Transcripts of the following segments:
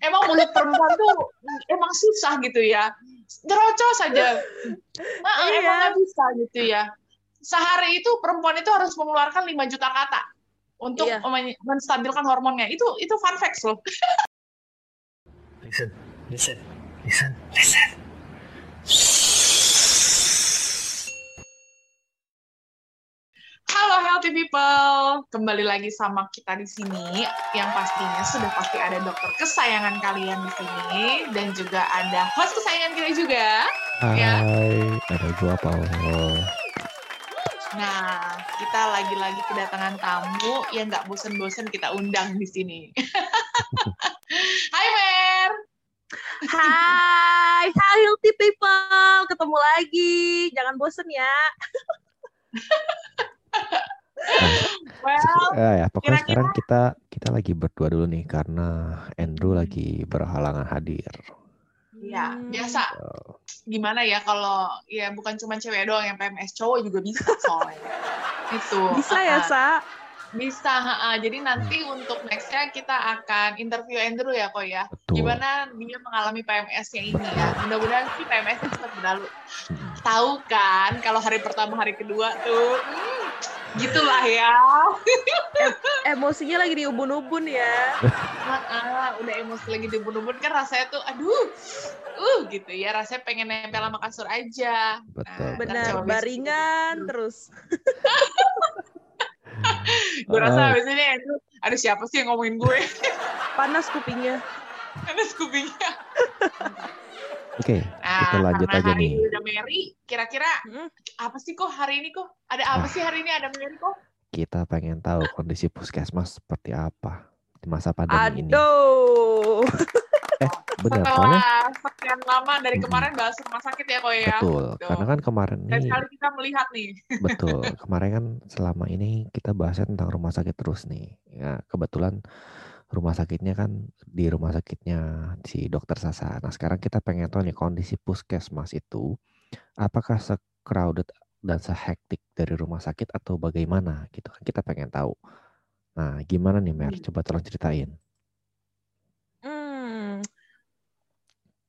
emang mulut perempuan tuh emang susah gitu ya. Nerocos saja. Nah, Iya. Emang nggak bisa gitu ya. Sehari itu perempuan itu harus mengeluarkan 5 juta kata untuk Iya. men- menstabilkan hormonnya. Itu itu fun facts loh. Listen, listen, listen, listen. Healthy people, kembali lagi sama kita di sini. Yang pastinya sudah pasti ada dokter kesayangan kalian di sini dan juga ada host kesayangan kita juga. Hai, Ya. ada gua Paul. Nah, kita lagi-lagi kedatangan tamu yang nggak bosen-bosen kita undang di sini. Hai Mer, Hai, hai healthy people, ketemu lagi. Jangan bosen ya. well, Eh, ya, pokoknya Kira-kira- sekarang kita kita lagi berdua dulu nih karena Andrew Hmm. lagi berhalangan hadir. ya Hmm. biasa. Oh, Gimana ya kalau ya bukan cuma cewek doang yang PMS, cowok juga bisa soalnya. Itu. Bisa ya, Sa? Bisa, ha-ha. jadi nanti untuk nextnya kita akan interview Andrew ya kok ya. betul. Gimana dia mengalami PMS-nya ini ya. Mudah-mudahan sih PMS-nya cepat berlalu. Hmm. Tahu kan kalau hari pertama, hari kedua tuh, hmm, gitulah ya. Emosinya lagi di ubun-ubun ya. Ha-ha, udah emosi lagi dibun-bun kan rasanya tuh, aduh, uh gitu ya. Rasanya pengen nempel sama kasur aja. Betul. Nah, Benar, coba baringan terus. Gue rasa Ah, habis ini Andrew, aduh siapa sih yang ngomongin gue? Panas kupingnya. Karena Scooby-nya. Oke, Nah, kita lanjut karena aja hari nih. ini udah Mary, kira-kira Hmm. apa sih kok hari ini kok? Ada apa Ah. sih hari ini ada Mary kok? Kita pengen tahu kondisi puskesmas seperti apa di masa pandemi ini. Aduh. Eh, benar, soalnya Setelah sekian lama dari kemarin bahas rumah sakit ya kok ya. betul. Tuh. Karena kan kemarin Dan nih sekali kita melihat nih. Betul. Kemarin kan selama ini kita bahasnya tentang rumah sakit terus nih. Ya, kebetulan rumah sakitnya kan di rumah sakitnya si dokter Sasa. Nah, sekarang kita pengen tahu nih kondisi puskesmas itu apakah se-crowded dan se-hektik dari rumah sakit atau bagaimana gitu kan kita pengen tahu. Nah, gimana nih Mer? Hmm. Coba tolong ceritain. Hmm.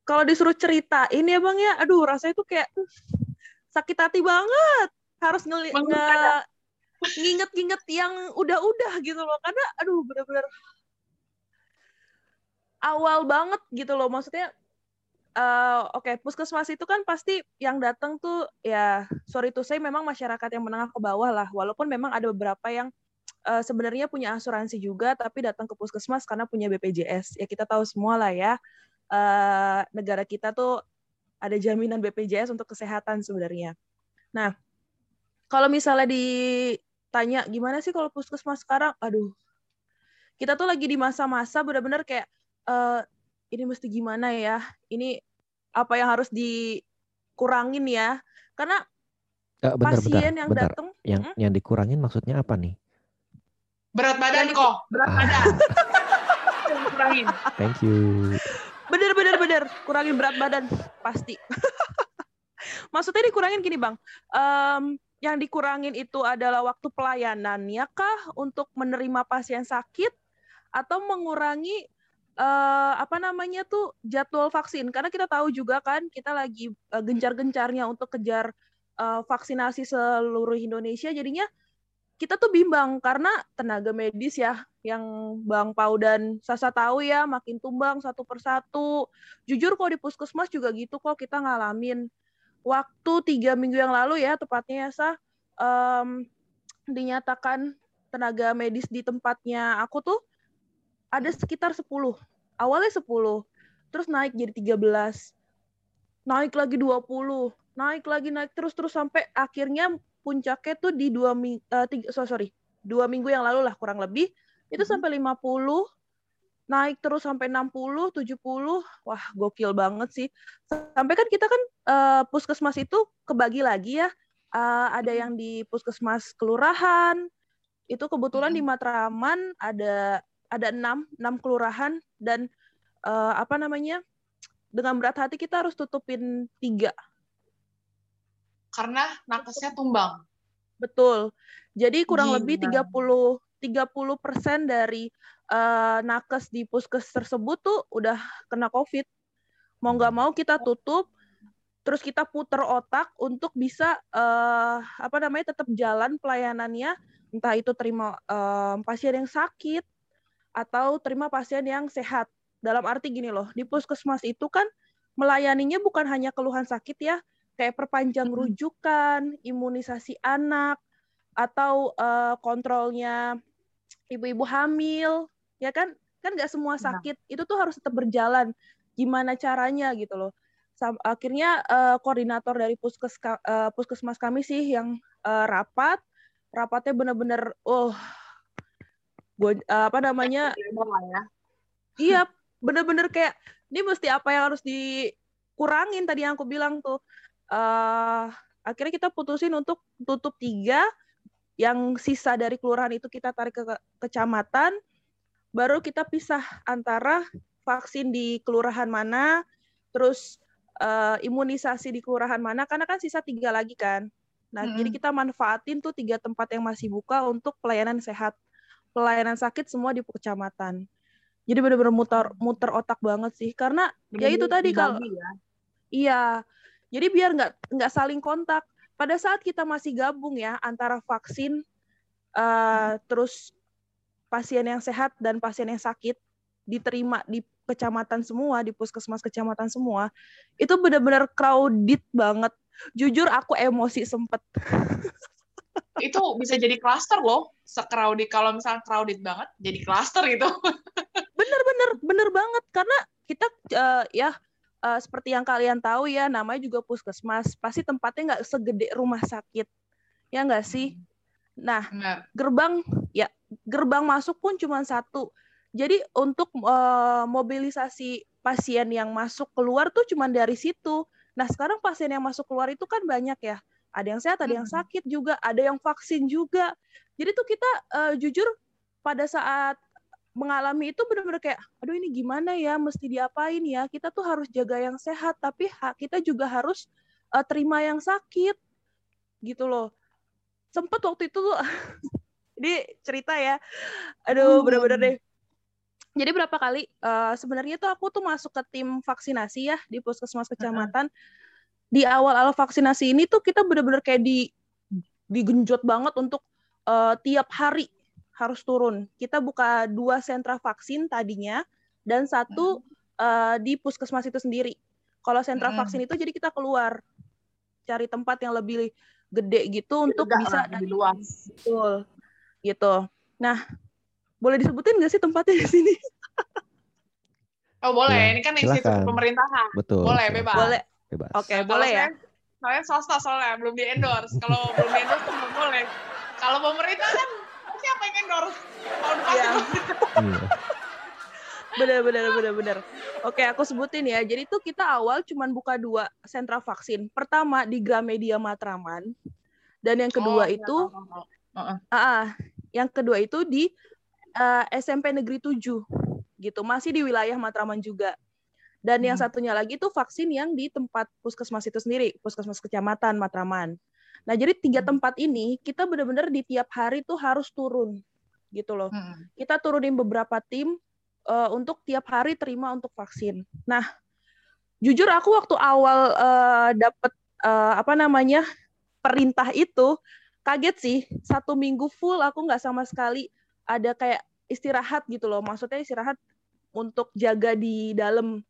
Kalau disuruh ceritain ya Bang ya, aduh rasanya tuh kayak uh, sakit hati banget. Harus ngeli nginget-nginget yang udah-udah gitu loh. Karena aduh bener-bener awal banget gitu loh. Maksudnya eh, oke puskesmas itu kan pasti yang datang tuh ya sorry to say memang masyarakat yang menengah ke bawah lah. Walaupun memang ada beberapa yang eh, sebenarnya punya asuransi juga tapi datang ke puskesmas karena punya BPJS. Ya kita tahu semua lah ya. Eh, negara kita tuh ada jaminan BPJS untuk kesehatan sebenarnya. Nah, kalau misalnya ditanya gimana sih kalau puskesmas sekarang, aduh, kita tuh lagi di masa-masa benar-benar kayak eh, ini mesti gimana ya? Ini apa yang harus dikurangin ya? Karena Eh, bentar, bentar, pasien yang bentar. datang Yang Hmm? yang dikurangin maksudnya apa nih? Berat badan kok, berat badan. Ah, kurangin. thank you. Bener bener bener. Kurangin berat badan. Pasti. Maksudnya dikurangin gini bang. Em, yang dikurangin itu adalah waktu pelayanannya kah untuk menerima pasien sakit atau mengurangi eh, apa namanya tuh jadwal vaksin? Karena kita tahu juga kan kita lagi eh, gencar-gencarnya untuk kejar eh, vaksinasi seluruh Indonesia. Jadinya kita tuh bimbang karena tenaga medis ya yang Bang Pau dan Sasa tahu ya makin tumbang satu persatu. Jujur kok di puskesmas juga gitu kok kita ngalamin waktu tiga minggu yang lalu ya tepatnya ya Sa em, dinyatakan tenaga medis di tempatnya aku tuh ada sekitar 10. Awalnya 10, terus naik jadi 13. Naik lagi 20, naik lagi naik terus terus sampai akhirnya puncaknya tuh di dua minggu, tiga, so- sorry, dua minggu yang lalu lah kurang lebih itu Mhm. sampai 50 naik terus sampai 60 70 wah gokil banget sih sampai kan kita kan eh, puskesmas itu kebagi lagi ya Eh, ada Mhm. yang di puskesmas kelurahan itu kebetulan di Mhm. Matraman ada ada enam enam kelurahan dan eh, apa namanya dengan berat hati kita harus tutupin tiga Karena nakesnya tumbang. Betul. Jadi kurang Gila. lebih 30 30% dari uh, nakes di puskes tersebut tuh udah kena COVID. Mau nggak mau kita tutup, terus kita puter otak untuk bisa uh, apa namanya tetap jalan pelayanannya, entah itu terima uh, pasien yang sakit atau terima pasien yang sehat. Dalam arti gini loh, di puskesmas itu kan melayaninya bukan hanya keluhan sakit ya, kayak perpanjang rujukan, imunisasi anak, atau uh, kontrolnya ibu-ibu hamil, ya kan? Kan nggak semua iya. sakit itu tuh harus tetap berjalan. Gimana caranya gitu loh? Sam akhirnya uh, koordinator dari puskes uh, puskesmas kami sih yang uh, rapat, rapatnya benar-benar, oh, gue uh, apa namanya? Ya. Iya, benar-benar kayak ini mesti apa yang harus dikurangin tadi yang aku bilang tuh. Uh, akhirnya kita putusin untuk tutup tiga yang sisa dari kelurahan itu kita tarik ke kecamatan, baru kita pisah antara vaksin di kelurahan mana, terus uh, imunisasi di kelurahan mana, karena kan sisa tiga lagi kan. Nah, hmm. jadi kita manfaatin tuh tiga tempat yang masih buka untuk pelayanan sehat, pelayanan sakit semua di kecamatan. Jadi benar-benar muter muter otak banget sih, karena Bener, ya itu tadi kalau ya. iya, jadi biar nggak nggak saling kontak. Pada saat kita masih gabung ya antara vaksin uh, terus pasien yang sehat dan pasien yang sakit diterima di kecamatan semua di puskesmas kecamatan semua itu benar-benar crowded banget. Jujur aku emosi sempet. Itu bisa jadi cluster loh secrowded. Kalau misalnya crowded banget jadi cluster itu bener-bener bener banget. Karena kita uh, ya uh, seperti yang kalian tahu ya, namanya juga puskesmas. Pasti tempatnya nggak segede rumah sakit, ya nggak sih? Nah, gerbang ya gerbang masuk pun cuma satu. Jadi untuk uh, mobilisasi pasien yang masuk keluar tuh cuma dari situ. Nah sekarang pasien yang masuk keluar itu kan banyak ya. Ada yang sehat, ada yang sakit juga, ada yang vaksin juga. Jadi tuh kita uh, jujur pada saat mengalami itu benar-benar kayak aduh ini gimana ya? Mesti diapain ya? Kita tuh harus jaga yang sehat tapi kita juga harus uh, terima yang sakit. Gitu loh. Sempet waktu itu tuh ini cerita ya. Aduh hmm. benar-benar deh. Jadi berapa kali uh, sebenarnya tuh aku tuh masuk ke tim vaksinasi ya di puskesmas kecamatan. Di awal-awal vaksinasi ini tuh kita benar-benar kayak di digenjot banget untuk uh, tiap hari harus turun. Kita buka dua sentra vaksin tadinya dan satu hmm. uh, di puskesmas itu sendiri. Kalau sentra hmm. vaksin itu jadi kita keluar cari tempat yang lebih gede gitu untuk bisa lebih luas. Betul. Gitu. Nah, boleh disebutin nggak sih tempatnya di sini? oh, boleh. Ya, Ini kan institusi pemerintahan. Betul. Boleh, bebas. Boleh. Bebas. Oke, okay, boleh ya. Soalnya swasta soalnya belum di endorse. Kalau belum di endorse kan boleh. Kalau pemerintah kan siapa yang endorse? Tahun iya. bener bener bener bener. Oke aku sebutin ya. Jadi tuh kita awal cuman buka dua sentra vaksin. Pertama di Gramedia Matraman. Dan yang kedua oh, iya, itu uh -uh. Uh, yang kedua itu di uh, eh, SMP Negeri 7 gitu. Masih di wilayah Matraman juga. Dan hmm. yang satunya lagi tuh vaksin yang di tempat puskesmas itu sendiri. Puskesmas kecamatan Matraman Nah, jadi tiga hmm. tempat ini kita benar-benar di tiap hari tuh harus turun gitu loh. Hmm. Kita turunin beberapa tim uh, untuk tiap hari terima untuk vaksin. Nah, jujur aku waktu awal uh, dapet uh, apa namanya perintah itu kaget sih. Satu minggu full aku nggak sama sekali ada kayak istirahat gitu loh. Maksudnya istirahat untuk jaga di dalam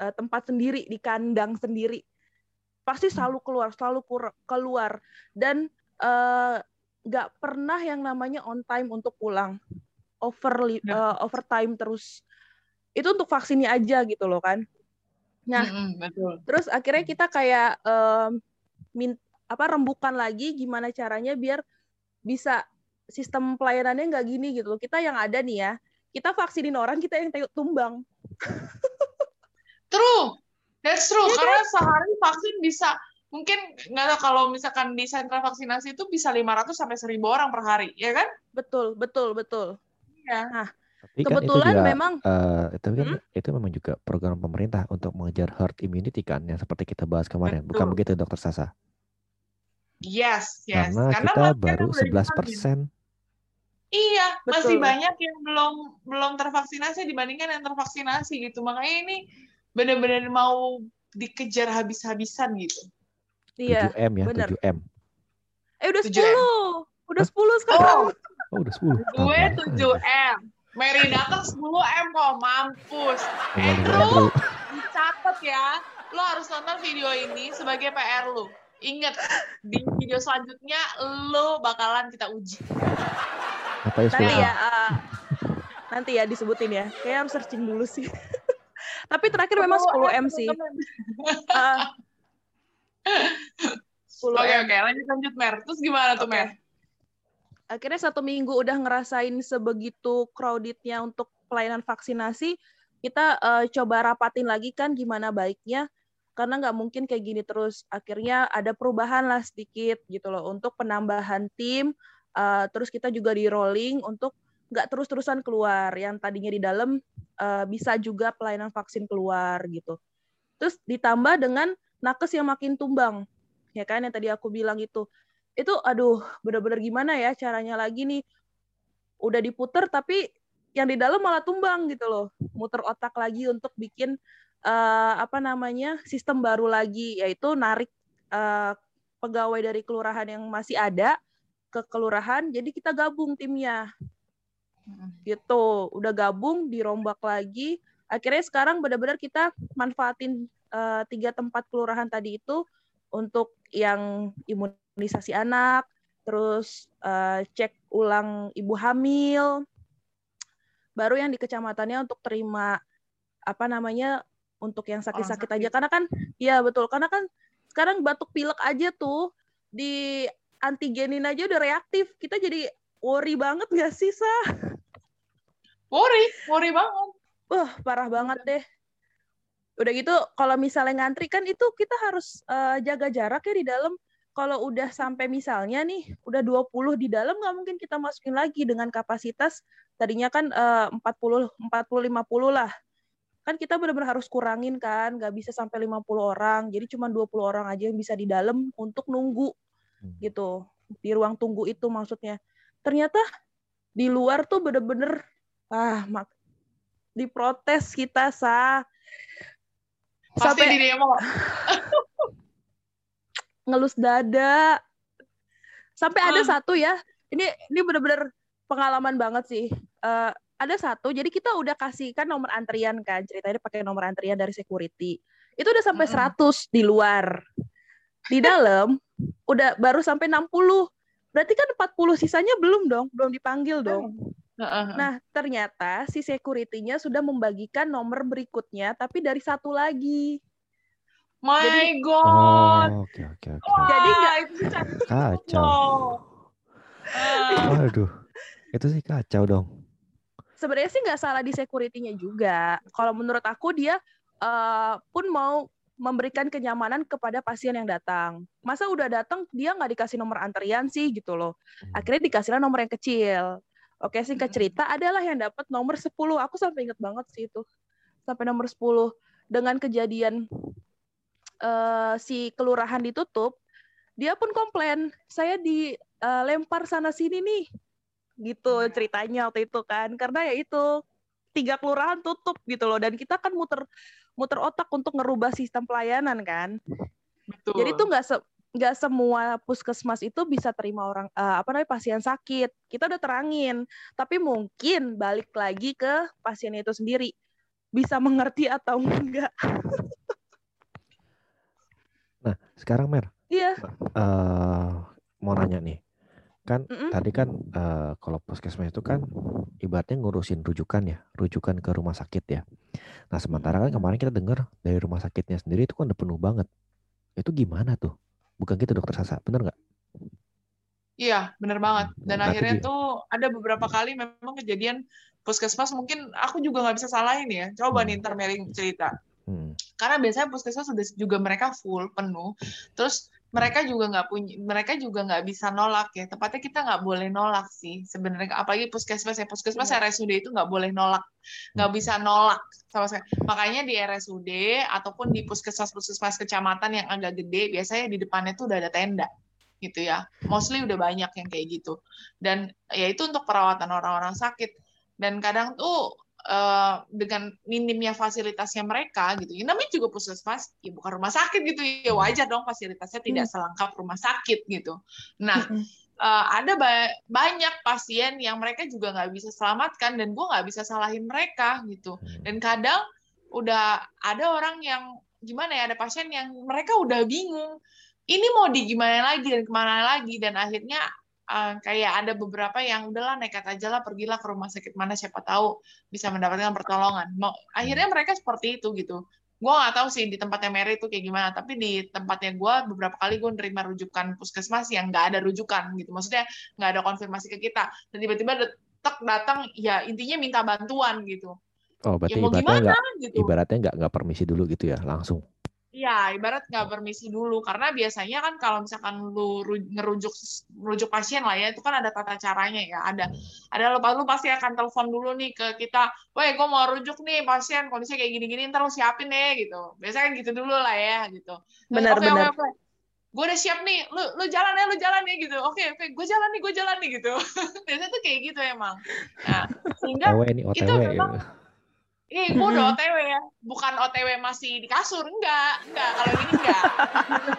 uh, tempat sendiri di kandang sendiri pasti selalu keluar selalu keluar. Dan nggak uh, pernah yang namanya on time untuk pulang. Over uh, overtime terus. Itu untuk vaksinnya aja gitu loh kan. Nah mm-hmm, betul. terus akhirnya kita kayak uh, min apa rembukan lagi gimana caranya biar bisa sistem pelayanannya nggak gini gitu loh. Kita yang ada nih ya kita vaksinin orang kita yang tumbang. True That's true, ya, karena kan? sehari vaksin bisa mungkin nggak tahu kalau misalkan di sentra vaksinasi itu bisa 500 sampai 1000 orang per hari, ya kan? Betul, betul, betul. Iya. Nah, Tapi kebetulan kan itu juga, memang uh, itu kan hmm? itu memang juga program pemerintah untuk mengejar herd immunity kan yang seperti kita bahas kemarin. Betul. Bukan begitu, Dokter Sasa? Yes, yes. Karena, Karena kita baru 11 persen. Iya, Betul. masih banyak yang belum belum tervaksinasi dibandingkan yang tervaksinasi gitu. Makanya ini benar-benar mau dikejar habis-habisan gitu. Iya. 7M ya, bener. 7M. Eh udah 7M. 10. Udah 10 sekarang. Oh, Oh, udah 10. gue 7M. Mary datang 10M kok, mampus. Andrew. Dicatat ya, lo harus nonton video ini sebagai PR lo. Ingat, di video selanjutnya lo bakalan kita uji. Apa ya 10 Nanti M? ya, eh, nanti ya disebutin ya. Kayak harus searching dulu sih. Tapi terakhir memang 10 M sih. 10 Oke, oke, lanjut lanjut Mer. Terus gimana tuh. Mer? Akhirnya satu minggu udah ngerasain sebegitu crowdednya untuk pelayanan vaksinasi, kita eh, coba rapatin lagi kan gimana baiknya. Karena nggak mungkin kayak gini terus. Akhirnya ada perubahan lah sedikit gitu loh untuk penambahan tim. eh, terus kita juga di rolling untuk nggak terus-terusan keluar. Yang tadinya di dalam eh, bisa juga pelayanan vaksin keluar gitu. Terus ditambah dengan nakes yang makin tumbang. Ya kan yang tadi aku bilang itu. Itu aduh bener-bener gimana ya caranya lagi nih. Udah diputer tapi yang di dalam malah tumbang gitu loh. Muter otak lagi untuk bikin eh, apa namanya sistem baru lagi yaitu narik eh, pegawai dari kelurahan yang masih ada ke kelurahan jadi kita gabung timnya gitu. Udah gabung dirombak lagi. Akhirnya sekarang benar-benar kita manfaatin eh, tiga tempat kelurahan tadi itu untuk yang imunisasi anak terus eh, cek ulang ibu hamil. Baru yang di kecamatannya untuk terima apa namanya untuk yang sakit-sakit sakit. aja karena kan ya betul. Karena kan sekarang batuk pilek aja tuh di antigenin aja udah reaktif. Kita jadi worry banget gak sih sa Worry, worry banget. Wah, parah banget deh. Udah gitu, kalau misalnya ngantri kan itu kita harus eh, jaga jarak ya di dalam. Kalau udah sampai misalnya nih, udah 20 di dalam nggak mungkin kita masukin lagi dengan kapasitas tadinya kan eh, 40 40 50 lah. Kan kita benar-benar harus kurangin kan, nggak bisa sampai 50 orang. Jadi cuma 20 orang aja yang bisa di dalam untuk nunggu Hmm. gitu. Di ruang tunggu itu maksudnya. Ternyata di luar tuh bener-bener ah mak diprotes kita sa. Pasti sampai di demo. ngelus dada. Sampai ada Ah. satu ya ini ini bener-bener pengalaman banget sih. Eh, ada satu jadi kita udah kasih kan nomor antrian kan ceritanya pakai nomor antrian dari security. Itu udah sampai Mm-mm. 100 di luar. Di dalam udah baru sampai 60 berarti kan 40 sisanya belum dong belum dipanggil dong Heeh. Nah, ternyata si security-nya sudah membagikan nomor berikutnya, tapi dari satu lagi. My Jadi- God. Oh, oke oke oke. Wah, Jadi nggak- itu Kacau. loh. Ah, Waduh. Itu sih kacau dong. Sebenarnya sih nggak salah di security-nya juga. Kalau menurut aku dia eh, pun mau memberikan kenyamanan kepada pasien yang datang. Masa udah datang dia nggak dikasih nomor antrian sih gitu loh. Hmm. Akhirnya dikasihlah nomor yang kecil. Oke, singkat cerita adalah yang dapat nomor 10. Aku sampai inget banget sih itu. Sampai nomor 10 dengan kejadian eh, si kelurahan ditutup, dia pun komplain, saya dilempar sana sini nih. Gitu ceritanya waktu itu kan. Karena ya itu tiga kelurahan tutup gitu loh dan kita kan muter muter otak untuk ngerubah sistem pelayanan kan. Betul. Jadi tuh nggak se- nggak semua puskesmas itu bisa terima orang eh, apa namanya pasien sakit. Kita udah terangin, tapi mungkin balik lagi ke pasien itu sendiri bisa mengerti atau enggak. Nah, sekarang Mer, Iya, eh mau nanya nih. Kan Mm-mm. tadi kan eh, kalau puskesmas itu kan ibaratnya ngurusin rujukan ya, rujukan ke rumah sakit ya. Nah, sementara kan kemarin kita dengar dari rumah sakitnya sendiri itu kan udah penuh banget. Itu gimana tuh? Bukan gitu dokter Sasa, bener nggak? Iya, bener banget. Dan Nah, itu akhirnya dia. tuh ada beberapa kali memang kejadian puskesmas mungkin aku juga nggak bisa salahin ya. Coba Hmm. nih ntar Mary cerita. Hmm. Karena biasanya puskesmas sudah juga mereka full penuh. Terus mereka juga nggak punya, mereka juga nggak bisa nolak ya. Tepatnya kita nggak boleh nolak sih sebenarnya. Apalagi puskesmas ya, puskesmas Iya. RSUD itu nggak boleh nolak, nggak bisa nolak sama sekali. Makanya di RSUD ataupun di puskesmas puskesmas kecamatan yang agak gede, biasanya di depannya tuh udah ada tenda. gitu ya. Mostly udah banyak yang kayak gitu. Dan ya itu untuk perawatan orang-orang sakit. Dan kadang tuh uh, dengan minimnya fasilitasnya mereka gitu. Ya, namanya juga puskesmas, ya bukan rumah sakit gitu ya wajar dong fasilitasnya tidak hmm. selengkap rumah sakit gitu. Nah, uh, ada ba banyak pasien yang mereka juga nggak bisa selamatkan dan gue nggak bisa salahin mereka gitu. Hmm. Dan kadang udah ada orang yang gimana ya ada pasien yang mereka udah bingung ini mau di gimana lagi dan ke mana lagi dan akhirnya uh, kayak ada beberapa yang udahlah nekat aja lah pergilah ke rumah sakit mana siapa tahu bisa mendapatkan pertolongan. Mau akhirnya mereka seperti itu gitu. Gue nggak tahu sih di tempatnya Mary itu kayak gimana, tapi di tempatnya gue beberapa kali gue nerima rujukan puskesmas yang nggak ada rujukan gitu. Maksudnya nggak ada konfirmasi ke kita. Dan tiba-tiba tek datang ya intinya minta bantuan gitu. Oh, berarti ya, ibaratnya nggak gitu. ibaratnya nggak nggak permisi dulu gitu ya, langsung. Iya, ibarat nggak permisi dulu karena biasanya kan kalau misalkan lu ngerujuk ngerujuk pasien lah ya itu kan ada tata caranya ya ada ada lu, lu pasti akan telepon dulu nih ke kita, weh gue mau rujuk nih pasien kondisinya kayak gini-gini ntar lu siapin deh gitu, biasanya kan gitu dulu lah ya gitu. Benar-benar. Okay, okay, gue udah siap nih, lu lu jalan ya, lu jalan ya gitu. Oke, okay, oke, okay, gue jalan nih, gue jalan nih gitu. biasanya tuh kayak gitu emang. Nah, sehingga itu memang Ih, gue udah OTW ya. Bukan OTW masih di kasur, enggak. Enggak, kalau ini enggak.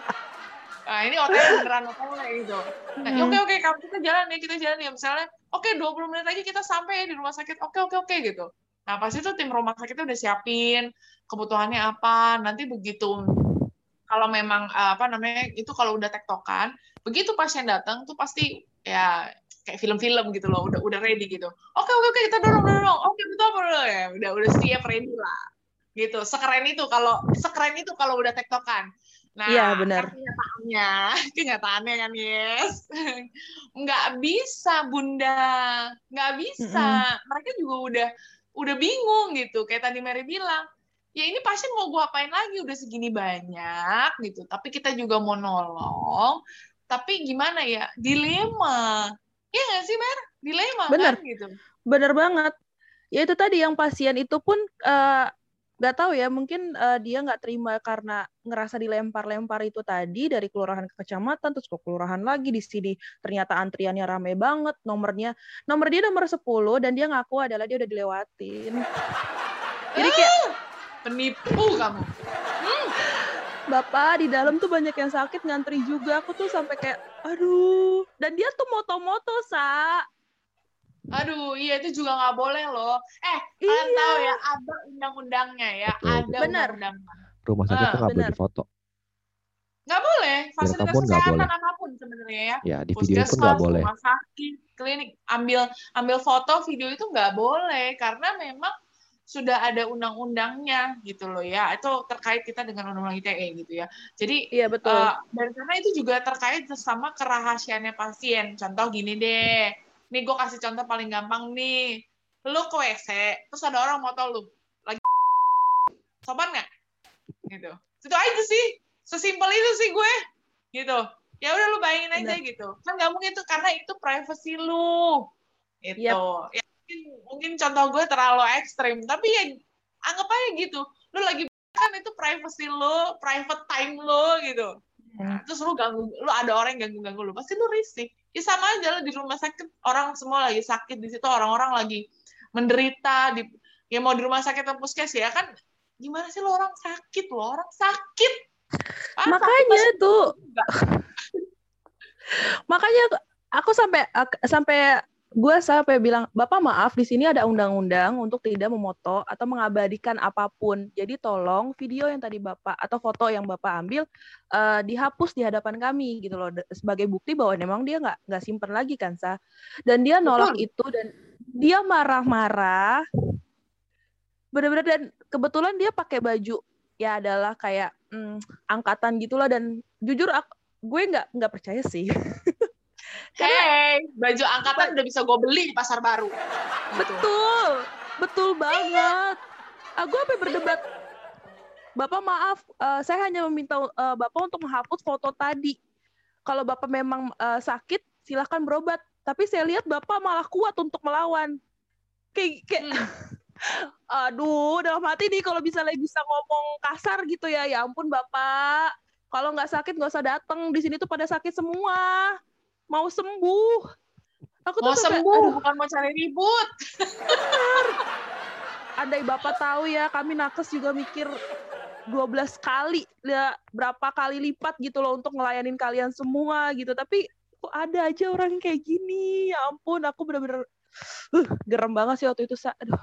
nah, ini OTW beneran OTW gitu. Nah, oke oke, kalau kita jalan ya, kita jalan ya. Misalnya, oke okay, 20 menit lagi kita sampai ya di rumah sakit. Oke, oke, oke gitu. Nah, pas itu tim rumah sakitnya udah siapin kebutuhannya apa. Nanti begitu kalau memang apa namanya itu kalau udah tektokan, begitu pasien datang tuh pasti ya kayak film-film gitu loh udah udah ready gitu. Oke oke oke kita dorong dorong oke betul betul ya udah udah siap ready lah. Gitu. Sekeren itu kalau sekeren itu kalau udah tektokan. Nah iya benar. kenyataannya kenyataannya kan yes. Nggak bisa bunda. Nggak bisa. Mm -hmm. mereka juga udah udah bingung gitu. Kayak tadi Mary bilang ya ini pasien mau gua apain lagi? Udah segini banyak gitu. Tapi kita juga mau nolong. Tapi gimana ya? Dilema Iya nggak sih, Mer? Dilema Bener. kan gitu. Bener banget. Ya itu tadi yang pasien itu pun uh, nggak tahu ya mungkin uh, dia nggak terima karena ngerasa dilempar-lempar itu tadi dari kelurahan ke kecamatan terus ke kelurahan lagi di sini ternyata antriannya ramai banget nomornya nomor dia nomor 10 dan dia ngaku adalah dia udah dilewatin jadi kayak uh, penipu kamu. Bapak di dalam tuh banyak yang sakit ngantri juga. Aku tuh sampai kayak aduh. Dan dia tuh moto-moto, Sa. Aduh, iya itu juga nggak boleh loh. Eh, iya. kalian tahu ya, ada undang-undangnya ya, Betul. ada undang-undangnya. Rumah sakit uh, tuh nggak boleh foto. Nggak boleh, fasilitas kesehatan boleh. apa pun sebenarnya ya. Ya, di video pun nggak boleh. Rumah sakit, klinik, ambil ambil foto, video itu nggak boleh karena memang sudah ada undang-undangnya gitu loh ya. Itu terkait kita dengan undang-undang ITE gitu ya. Jadi iya betul. uh, dan karena itu juga terkait sama kerahasiaannya pasien. Contoh gini deh. Nih gue kasih contoh paling gampang nih. Lu ke WC terus ada orang mau tau lu lagi sopan nggak? Gitu. Itu aja sih. Sesimpel itu sih gue. Gitu. Ya udah lu bayangin aja Bener. gitu. Kan nggak mungkin itu karena itu privacy lu. Itu yep. ya mungkin mungkin contoh gue terlalu ekstrim tapi ya anggap aja gitu. Lu lagi kan itu privacy lo private time lo gitu. Nah, terus lu ganggu lu ada orang yang ganggu ganggu lu pasti lu risih. Ya sama aja lo di rumah sakit orang semua lagi sakit di situ orang-orang lagi menderita di ya mau di rumah sakit atau puskes ya kan gimana sih lo orang sakit lo orang sakit. Ah, makanya sakit tuh. makanya aku sampai sampai gue sampai bilang bapak maaf di sini ada undang-undang untuk tidak memoto atau mengabadikan apa pun. Jadi tolong video yang tadi bapak atau foto yang bapak ambil uh, dihapus di hadapan kami gitu loh. Sebagai bukti bahwa memang dia nggak nggak simpen lagi kan sa? Dan dia nolak Betul. itu dan dia marah-marah. Benar-benar dan kebetulan dia pakai baju ya adalah kayak hmm, angkatan gitulah. Dan jujur aku, gue nggak nggak percaya sih Hey, baju angkatan udah bisa gue beli di pasar baru. Gitu. Betul, betul banget. Aku apa berdebat. Bapak maaf, uh, saya hanya meminta uh, Bapak untuk menghapus foto tadi. Kalau Bapak memang uh, sakit, silahkan berobat. Tapi saya lihat Bapak malah kuat untuk melawan. Kayak, kayak hmm. aduh, dalam hati nih kalau bisa bisa ngomong kasar gitu ya, ya ampun Bapak Kalau nggak sakit nggak usah datang. Di sini tuh pada sakit semua. Mau sembuh. Aku mau tuh sembuh, kayak, bukan mau cari ribut. Andai Bapak tahu ya, kami nakes juga mikir 12 kali ya berapa kali lipat gitu loh untuk ngelayanin kalian semua gitu. Tapi kok ada aja orang kayak gini. Ya ampun, aku bener-bener uh, gerem banget sih waktu itu. Aduh.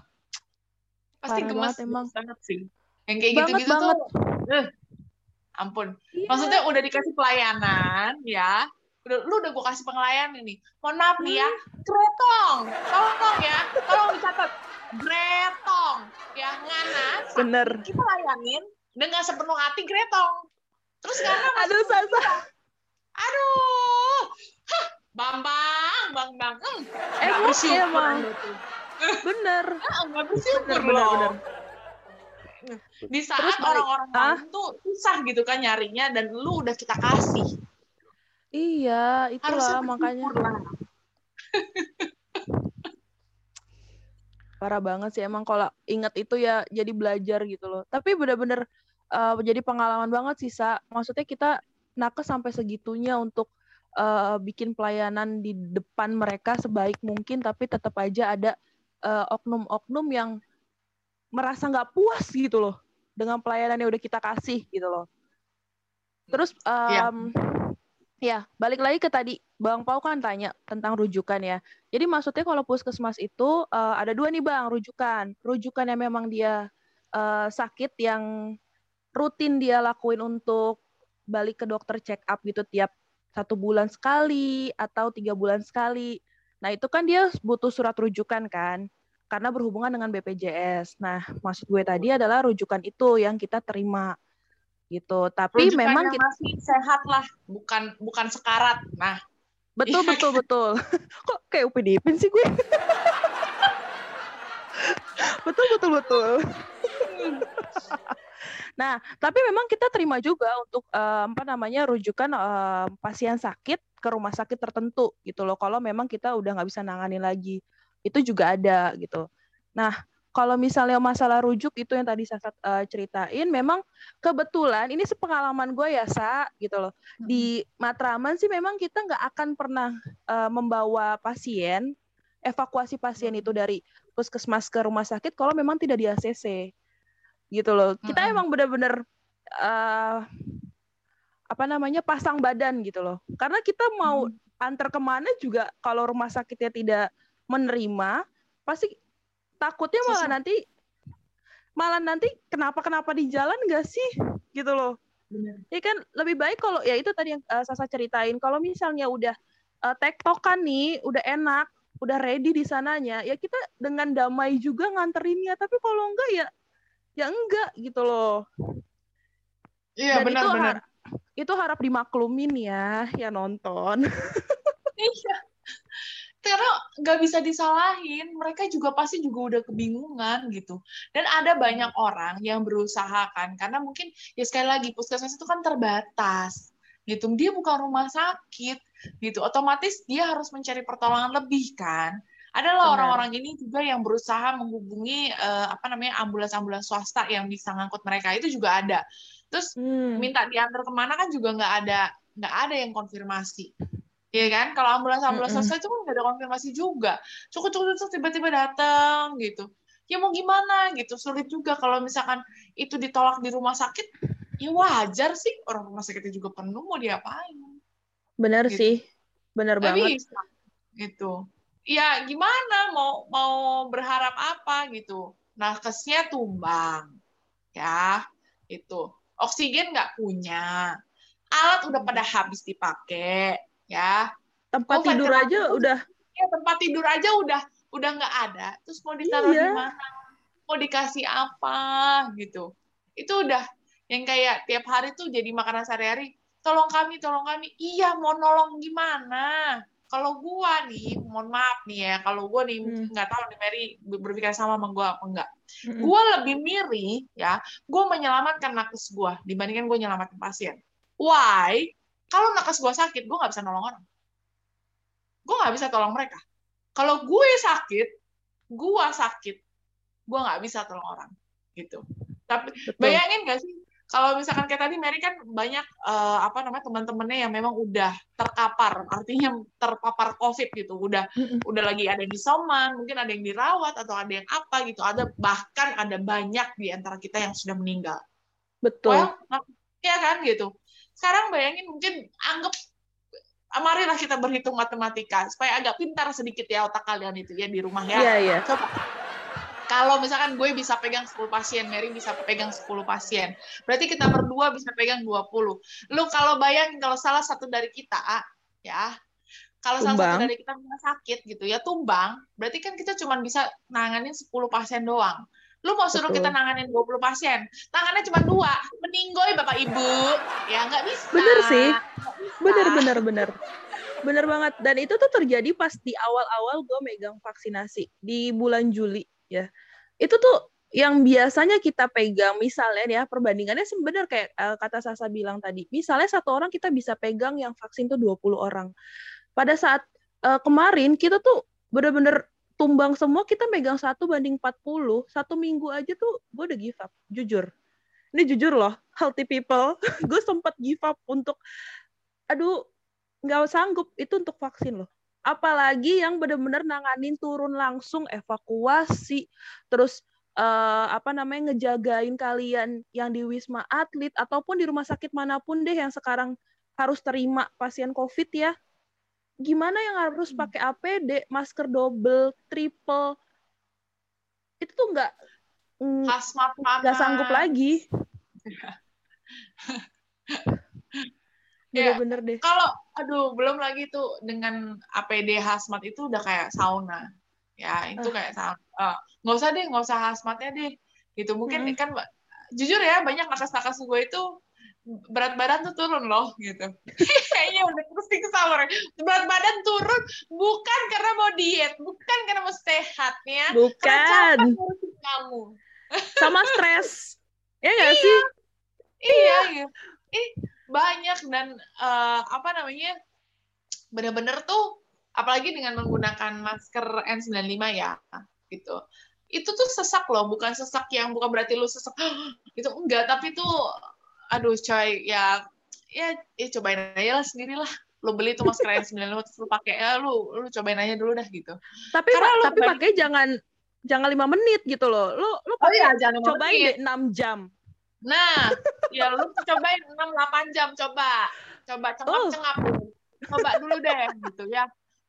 Pasti gemes emang. banget sih. Yang kayak gitu-gitu tuh. Uh, ampun. Iya. Maksudnya udah dikasih pelayanan ya, udah lu udah gue kasih pengelayan ini. Mohon maaf nih ya, gretong, tolong ya, tolong dicatat. Gretong, ya ngana. Bener. Kita layanin dengan sepenuh hati gretong. Terus karena aduh Sasa. Aduh. Hah, Bambang, Bang Bang. Hmm, emosi emang. Bener. Enggak bersyukur bener, loh. Bener, bener di saat orang-orang lain tuh susah gitu kan nyarinya dan lu udah kita kasih iya itulah makanya parah banget sih emang kalau inget itu ya jadi belajar gitu loh tapi bener-bener uh, jadi pengalaman banget sih sa maksudnya kita nakes sampai segitunya untuk uh, bikin pelayanan di depan mereka sebaik mungkin tapi tetap aja ada uh, oknum-oknum yang merasa nggak puas gitu loh dengan pelayanan yang udah kita kasih gitu loh. Terus um, ya. Ya balik lagi ke tadi Bang Pau kan tanya tentang rujukan ya. Jadi maksudnya kalau puskesmas itu uh, ada dua nih Bang rujukan. Rujukan yang memang dia uh, sakit yang rutin dia lakuin untuk balik ke dokter check up gitu tiap satu bulan sekali atau tiga bulan sekali. Nah itu kan dia butuh surat rujukan kan karena berhubungan dengan BPJS. Nah, maksud gue tadi adalah rujukan itu yang kita terima gitu. Tapi rujukan memang kita masih sehat lah, bukan bukan sekarat. Nah, betul betul betul. Kok kayak UPDP sih gue? betul betul betul. nah, tapi memang kita terima juga untuk um, apa namanya rujukan um, pasien sakit ke rumah sakit tertentu gitu loh. Kalau memang kita udah nggak bisa nangani lagi itu juga ada gitu. Nah, kalau misalnya masalah rujuk itu yang tadi saya uh, ceritain, memang kebetulan ini sepengalaman gue ya sa gitu loh. Di Matraman sih memang kita nggak akan pernah uh, membawa pasien evakuasi pasien itu dari puskesmas ke rumah sakit kalau memang tidak di ACC gitu loh. Kita hmm. emang benar-benar uh, apa namanya pasang badan gitu loh. Karena kita mau hmm. antar ke mana juga kalau rumah sakitnya tidak menerima pasti takutnya malah nanti malah nanti kenapa kenapa di jalan gak sih? Gitu loh. Bener. ya kan lebih baik kalau ya itu tadi yang uh, Sasa ceritain. Kalau misalnya udah uh, tektokan nih udah enak udah ready di sananya ya kita dengan damai juga nganterinnya. Tapi kalau enggak ya ya enggak gitu loh. Iya benar itu benar. har itu harap dimaklumin ya ya nonton. Iya karena nggak bisa disalahin mereka juga pasti juga udah kebingungan gitu. Dan ada banyak orang yang berusaha kan karena mungkin ya sekali lagi puskesmas itu kan terbatas gitu. Dia bukan rumah sakit gitu. Otomatis dia harus mencari pertolongan lebih kan. Adalah orang-orang ini juga yang berusaha menghubungi uh, apa namanya ambulans-ambulans swasta yang bisa ngangkut mereka. Itu juga ada. Terus hmm. minta diantar ke mana kan juga nggak ada nggak ada yang konfirmasi Iya kan? Kalau ambulans-ambulans mm -hmm. selesai itu kan nggak ada konfirmasi juga. Cukup-cukup tiba-tiba datang gitu. Ya mau gimana gitu. Sulit juga kalau misalkan itu ditolak di rumah sakit, ya wajar sih. Orang rumah sakitnya juga penuh, mau diapain. Benar gitu. sih. Benar banget. Bisa. Gitu. Ya gimana? Mau mau berharap apa gitu. Nakesnya tumbang. Ya, itu. Oksigen nggak punya. Alat udah pada habis dipakai ya. Tempat COVID tidur aja itu, udah. Ya tempat tidur aja udah udah nggak ada. Terus mau ditaruh iya. di mana? Mau dikasih apa? Gitu. Itu udah yang kayak tiap hari tuh jadi makanan sehari-hari. Tolong kami tolong kami. Iya mau nolong gimana? Kalau gua nih mohon maaf nih ya. Kalau gua nih hmm. nggak tahu nih Mary berpikir sama sama gua apa enggak hmm. gua lebih miri ya gua menyelamatkan nakes gua dibandingkan gua nyelamatin pasien. Why kalau nakes gue sakit, gue nggak bisa nolong orang. Gue nggak bisa tolong mereka. Kalau gue sakit, gue sakit, gue nggak bisa tolong orang. Gitu. Tapi Betul. bayangin gak sih, kalau misalkan kayak tadi Mary kan banyak uh, apa namanya teman-temannya yang memang udah terkapar, artinya terpapar COVID gitu, udah mm-hmm. udah lagi ada di soman, mungkin ada yang dirawat atau ada yang apa gitu, ada bahkan ada banyak di antara kita yang sudah meninggal. Betul. Well, ya kan gitu. Sekarang bayangin mungkin anggap marilah kita berhitung matematika supaya agak pintar sedikit ya otak kalian itu ya di rumah ya. Iya, iya. Kalau misalkan gue bisa pegang 10 pasien, Mary bisa pegang 10 pasien. Berarti kita berdua bisa pegang 20. Lu kalau bayangin kalau salah satu dari kita, ya, kalau salah satu dari kita sakit gitu ya, tumbang, berarti kan kita cuma bisa nanganin 10 pasien doang. Lu mau suruh Betul. kita nanganin 20 pasien, tangannya cuma dua, meninggoy Bapak Ibu. Ya nggak bisa. Bener sih. Bener, bener, bener. Bener banget. Dan itu tuh terjadi pas di awal-awal gue megang vaksinasi. Di bulan Juli ya itu tuh yang biasanya kita pegang misalnya ya perbandingannya sebenarnya kayak uh, kata Sasa bilang tadi misalnya satu orang kita bisa pegang yang vaksin tuh 20 orang pada saat uh, kemarin kita tuh bener-bener tumbang semua kita megang satu banding 40 satu minggu aja tuh gue udah give up jujur. Ini jujur loh healthy people. Gue sempat give up untuk aduh nggak sanggup itu untuk vaksin loh. Apalagi yang benar-benar nanganin turun langsung evakuasi terus uh, apa namanya ngejagain kalian yang di wisma atlet ataupun di rumah sakit mana pun deh yang sekarang harus terima pasien covid ya gimana yang harus hmm. pakai APD masker double triple itu tuh nggak nggak sanggup lagi ya, bener deh. Kalau aduh belum lagi tuh dengan APD hazmat itu udah kayak sauna. Ya, itu uh. kayak sauna. Uh, nggak usah deh, nggak usah hazmatnya deh. Gitu. Mungkin hmm. kan jujur ya banyak nakas-nakas gue itu berat badan tuh turun loh gitu. Kayaknya udah terus kesal Berat badan turun bukan karena mau diet, bukan karena mau sehat ya. Bukan. kamu. Sama stres. ya nggak iya. sih? Iya, iya. Ih, banyak dan uh, apa namanya benar-benar tuh apalagi dengan menggunakan masker N95 ya gitu itu tuh sesak loh bukan sesak yang bukan berarti lu sesak itu enggak tapi tuh aduh coy ya ya ya cobain aja lah sendiri lah lu beli tuh masker N95 terus lu pakai ya lu lu cobain aja dulu dah gitu tapi Karena lu tapi pakai jangan jangan lima menit gitu loh lu lu oh iya, jangan cobain deh enam jam Nah, ya lu cobain 6 8 jam coba. Coba cengap-cengap. Uh. Coba dulu deh gitu ya.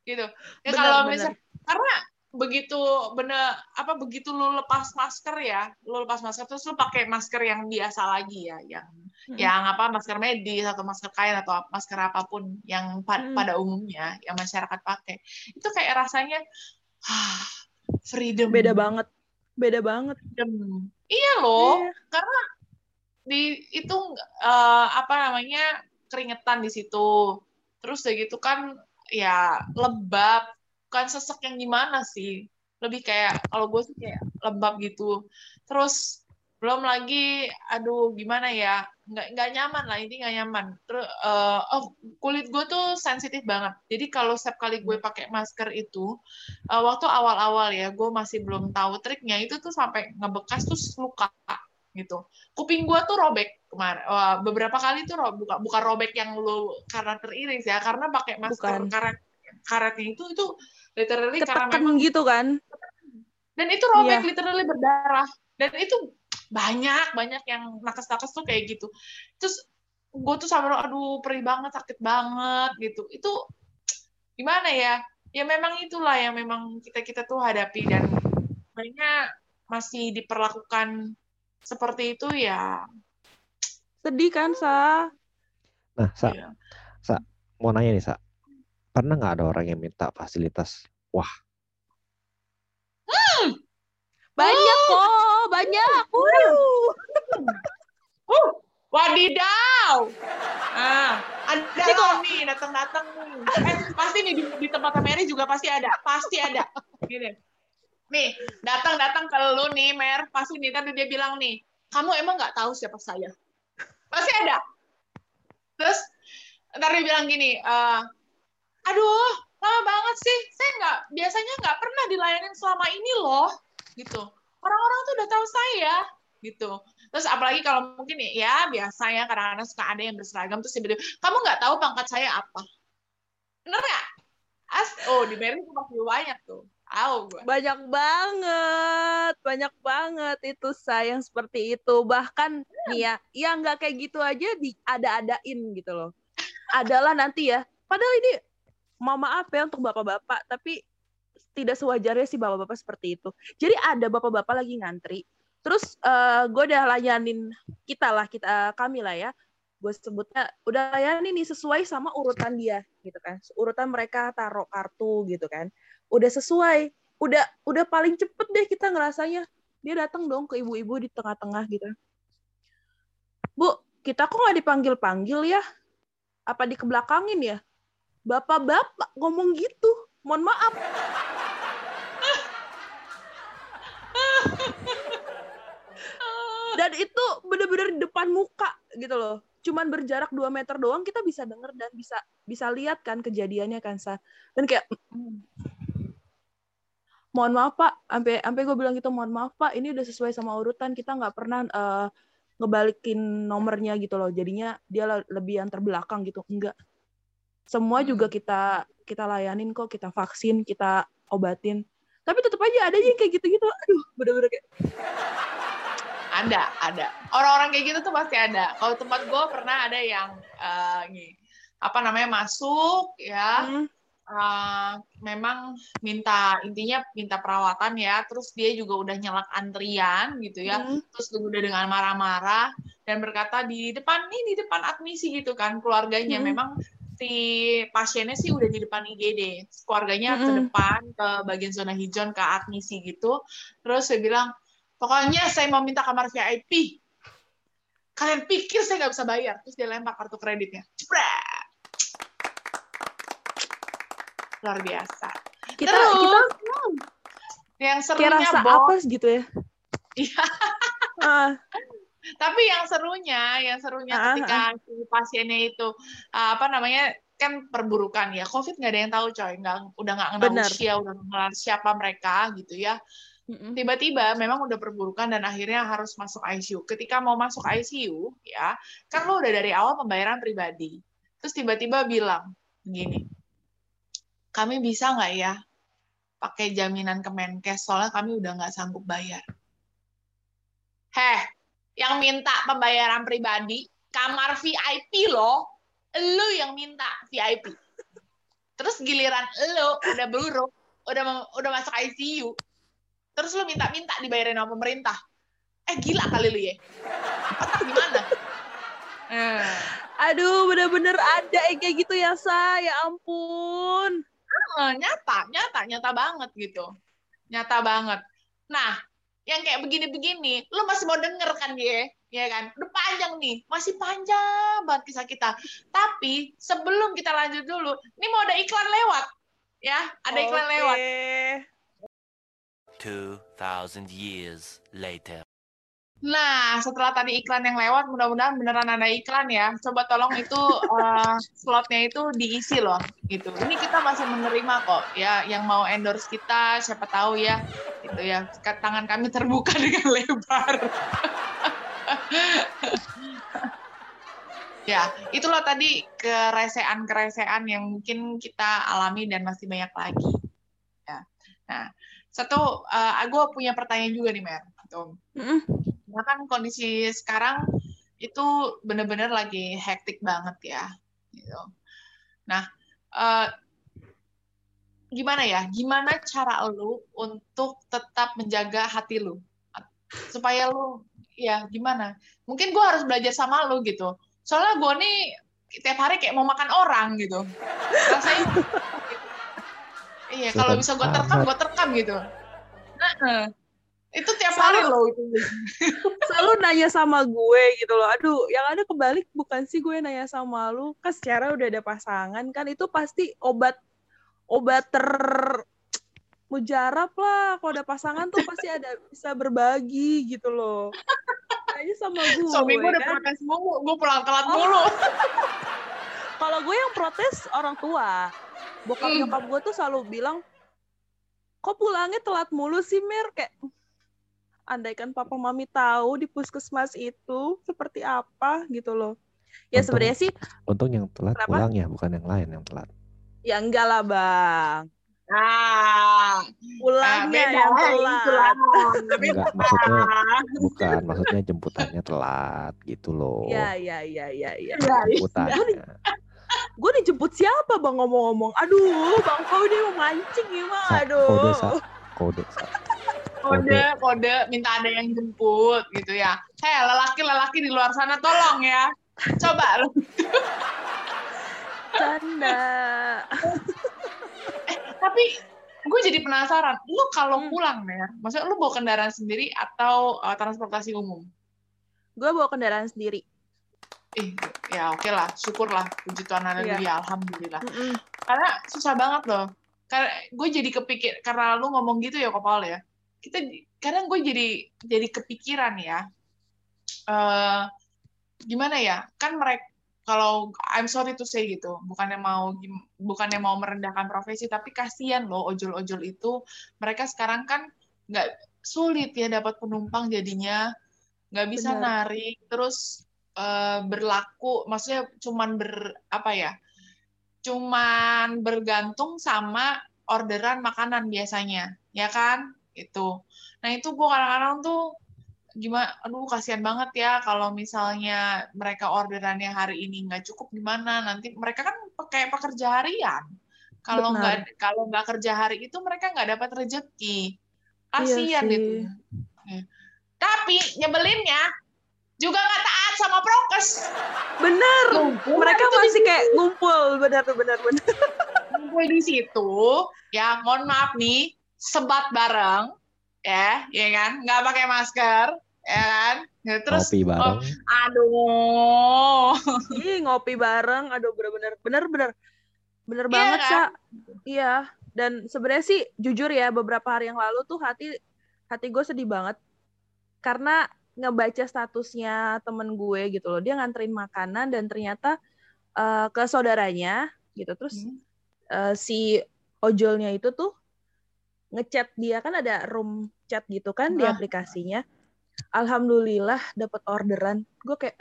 Gitu. Ya kalau misalnya karena begitu bener apa begitu lu lepas masker ya, lu lepas masker terus lu pakai masker yang biasa lagi ya, yang hmm. yang apa masker medis atau masker kain atau masker apa pun yang pa hmm. pada umumnya yang masyarakat pakai. Itu kayak rasanya ah, freedom. Beda banget. Beda banget. Freedom. Iya loh, yeah. karena di itu uh, apa namanya keringetan di situ terus kayak gitu kan ya lembab kan sesek yang gimana sih lebih kayak kalau gue sih kayak lembab gitu terus belum lagi aduh gimana ya nggak nggak nyaman lah ini nggak nyaman terus uh, oh kulit gue tuh sensitif banget jadi kalau setiap kali gue pakai masker itu uh, waktu awal-awal ya gue masih belum tahu triknya itu tuh sampai ngebekas tuh luka gitu. Kuping gua tuh robek kemarin. Uh, beberapa kali tuh ro bukan bukan robek yang lu karena teriris ya, karena pakai masker bukan. karet karetnya itu itu literally Ketekan karena memang gitu kan. Dan itu robek yeah. literally berdarah. Dan itu banyak banyak yang nakes-nakes tuh kayak gitu. Terus gue tuh sampai aduh perih banget sakit banget gitu itu gimana ya ya memang itulah yang memang kita kita tuh hadapi dan banyak masih diperlakukan seperti itu ya sedih kan sa nah sa iya. sa mau nanya nih sa pernah nggak ada orang yang minta fasilitas. Wah. Hmm. banyak oh. kok banyak. Uh. uh. wadidaw. Ah ada kok nih datang-datang nih. Eh, pasti nih di, di tempat Mary juga pasti ada pasti ada. Gini. Nih datang datang ke lu nih Mer. Pasti nih tadi dia bilang nih kamu emang nggak tahu siapa saya? Pasti ada. Terus ntar dia bilang gini uh, aduh lama banget sih saya nggak biasanya nggak pernah dilayanin selama ini loh gitu orang-orang tuh udah tahu saya gitu Terus apalagi kalau mungkin ya biasa ya kadang-kadang suka ada yang berseragam terus tiba-tiba kamu nggak tahu pangkat saya apa. Bener nggak? As oh di Mary itu masih banyak tuh. Gue. Banyak banget, banyak banget itu sayang seperti itu. Bahkan nih ya, ya nggak kayak gitu aja di ada-adain gitu loh. Adalah nanti ya. Padahal ini mau maaf ya untuk bapak-bapak, tapi tidak sewajarnya sih bapak-bapak seperti itu. Jadi ada bapak-bapak lagi ngantri, terus uh, gue udah layanin kita lah, kita kami lah ya, gue sebutnya udah layanin nih sesuai sama urutan dia gitu kan, urutan mereka taruh kartu gitu kan, udah sesuai, udah udah paling cepet deh kita ngerasanya dia datang dong ke ibu-ibu di tengah-tengah gitu. Bu, kita kok nggak dipanggil-panggil ya? Apa dikebelakangin ya? Bapak-bapak ngomong gitu. Mohon maaf. dan itu bener-bener depan muka gitu loh. Cuman berjarak 2 meter doang kita bisa denger dan bisa bisa lihat kan kejadiannya kan sa. Dan kayak mohon maaf pak. Sampai sampai gue bilang gitu mohon maaf pak ini udah sesuai sama urutan kita nggak pernah uh, ngebalikin nomornya gitu loh. Jadinya dia lebih yang terbelakang gitu. Enggak semua juga hmm. kita kita layanin kok kita vaksin kita obatin tapi tetap aja ada yang kayak gitu-gitu aduh bener-bener kayak ada ada orang-orang kayak gitu tuh pasti ada kalau tempat gue pernah ada yang uh, apa namanya masuk ya hmm. uh, memang minta intinya minta perawatan ya terus dia juga udah nyelak antrian gitu ya hmm. terus udah dengan marah-marah dan berkata di depan ini di depan admisi gitu kan keluarganya hmm. memang si pasiennya sih udah di depan IGD keluarganya mm -hmm. ke depan ke bagian zona hijau ke admisi gitu terus saya bilang Pokoknya saya mau minta kamar VIP. Kalian pikir saya nggak bisa bayar. Terus dia lempar kartu kreditnya. Cepret. Luar biasa. Kita, Terus, kita yang serunya rasa apa gitu ya? Iya. uh. Tapi yang serunya, yang serunya uh, ketika uh. si pasiennya itu uh, apa namanya kan perburukan ya. Covid nggak ada yang tahu coy, nggak udah nggak kenal usia, udah kenal siapa mereka gitu ya tiba-tiba memang udah perburukan dan akhirnya harus masuk ICU. Ketika mau masuk ICU, ya kan lo udah dari awal pembayaran pribadi. Terus tiba-tiba bilang gini, kami bisa nggak ya pakai jaminan Kemenkes soalnya kami udah nggak sanggup bayar. Heh, yang minta pembayaran pribadi kamar VIP lo, lo yang minta VIP. Terus giliran lo udah buruk, udah udah masuk ICU, terus lu minta-minta dibayarin sama pemerintah. Eh gila kali lu ya. Otak gimana? Eh. aduh bener-bener ada eh, kayak gitu ya sa ya ampun. Eh, nyata nyata nyata banget gitu. Nyata banget. Nah yang kayak begini-begini. Lu masih mau denger kan ya ya kan? Udah panjang nih. Masih panjang banget kisah kita. Tapi sebelum kita lanjut dulu ini mau ada iklan lewat ya? Ada iklan okay. lewat 2000 years later. Nah, setelah tadi iklan yang lewat, mudah-mudahan beneran ada iklan ya. Coba tolong itu uh, slotnya itu diisi loh, gitu. Ini kita masih menerima kok, ya. Yang mau endorse kita, siapa tahu ya, gitu ya. Tangan kami terbuka dengan lebar. ya, itulah tadi keresean-keresean yang mungkin kita alami dan masih banyak lagi. Ya. Nah, satu uh, eh, gue punya pertanyaan juga nih Mer gitu. Mm. Nah, kan kondisi sekarang itu bener-bener lagi hektik banget ya gitu. Nah uh, gimana ya? Gimana cara lu untuk tetap menjaga hati lu? Supaya lu ya gimana? Mungkin gue harus belajar sama lu gitu. Soalnya gue nih tiap hari kayak mau makan orang gitu. Rasanya Iya, kalau bisa gue terekam, gue terekam gitu. Nah, itu tiap hari loh itu. Selalu nanya sama gue gitu loh. Aduh, yang ada kebalik bukan sih gue nanya sama lu. Kan secara udah ada pasangan kan itu pasti obat obat ter mujarab lah. Kalau ada pasangan tuh pasti ada bisa berbagi gitu loh. Kayaknya sama gue. Suami gue udah kan? protes mulu, gue pulang telat oh. mulu. Kalau gue yang protes orang tua bokap hmm. nyokap gue tuh selalu bilang kok pulangnya telat mulu sih Mer kayak andaikan papa mami tahu di puskesmas itu seperti apa gitu loh. Ya Untung- sebenarnya sih Untung yang telat Kenapa? pulang ya, bukan yang lain yang telat. ya enggak lah bang. Ah, Pulangnya beda yang telat. itu lah. Enggak, maksudnya bukan, maksudnya jemputannya telat gitu loh. Iya iya iya iya iya. Iya, iya. Jemputannya. Gue dijemput siapa bang ngomong-ngomong? Aduh bang kau ini mau mancing ya mah. Aduh. Kode, sa, kode, sa. Kode kode minta ada yang jemput gitu ya. Hei lelaki-lelaki di luar sana tolong ya. Coba lu. Canda. Tapi gue jadi penasaran, lu kalau Hmm. pulang Mer, maksudnya lu bawa kendaraan sendiri atau uh, transportasi umum? Gue bawa kendaraan sendiri. Ih, ya oke lah, syukurlah, puji Tuhan haleluya, alhamdulillah. Mm-mm. Karena susah banget loh. Karena gue jadi kepikir, karena lu ngomong gitu ya Kopal ya. Kita kadang gue jadi jadi kepikiran ya. eh gimana ya? Kan mereka kalau I'm sorry to say gitu, bukannya mau bukannya mau merendahkan profesi, tapi kasihan loh ojol-ojol itu. Mereka sekarang kan nggak sulit ya dapat penumpang jadinya nggak bisa Benar. narik, terus eh, berlaku, maksudnya cuman ber apa ya? Cuman bergantung sama orderan makanan biasanya, ya kan? Itu. Nah itu gue kadang-kadang tuh gimana aduh kasihan banget ya kalau misalnya mereka orderannya hari ini nggak cukup gimana nanti mereka kan pakai pekerja harian kalau nggak kalau nggak kerja hari itu mereka nggak dapat rezeki kasihan Iya itu Ya. tapi nyebelinnya juga nggak taat sama prokes Bener. Ngumpul Mereka masih kayak ngumpul. Benar benar benar. ngumpul di situ ya mohon maaf nih sebat bareng ya ya kan nggak pakai masker ya kan Ya, terus Ngopi bareng. aduh Ih ngopi bareng. Aduh bener-bener bener-bener bener Iya banget kan? Iya. Dan sebenarnya sih jujur ya beberapa hari yang lalu tuh hati hati gue sedih banget karena ngebaca statusnya temen gue gitu loh. Dia nganterin makanan dan ternyata eh, ke saudaranya gitu. Terus Hmm. eh, si ojolnya itu tuh ngechat dia kan ada room chat gitu kan di Ah. aplikasinya. Alhamdulillah dapat orderan. Gue kayak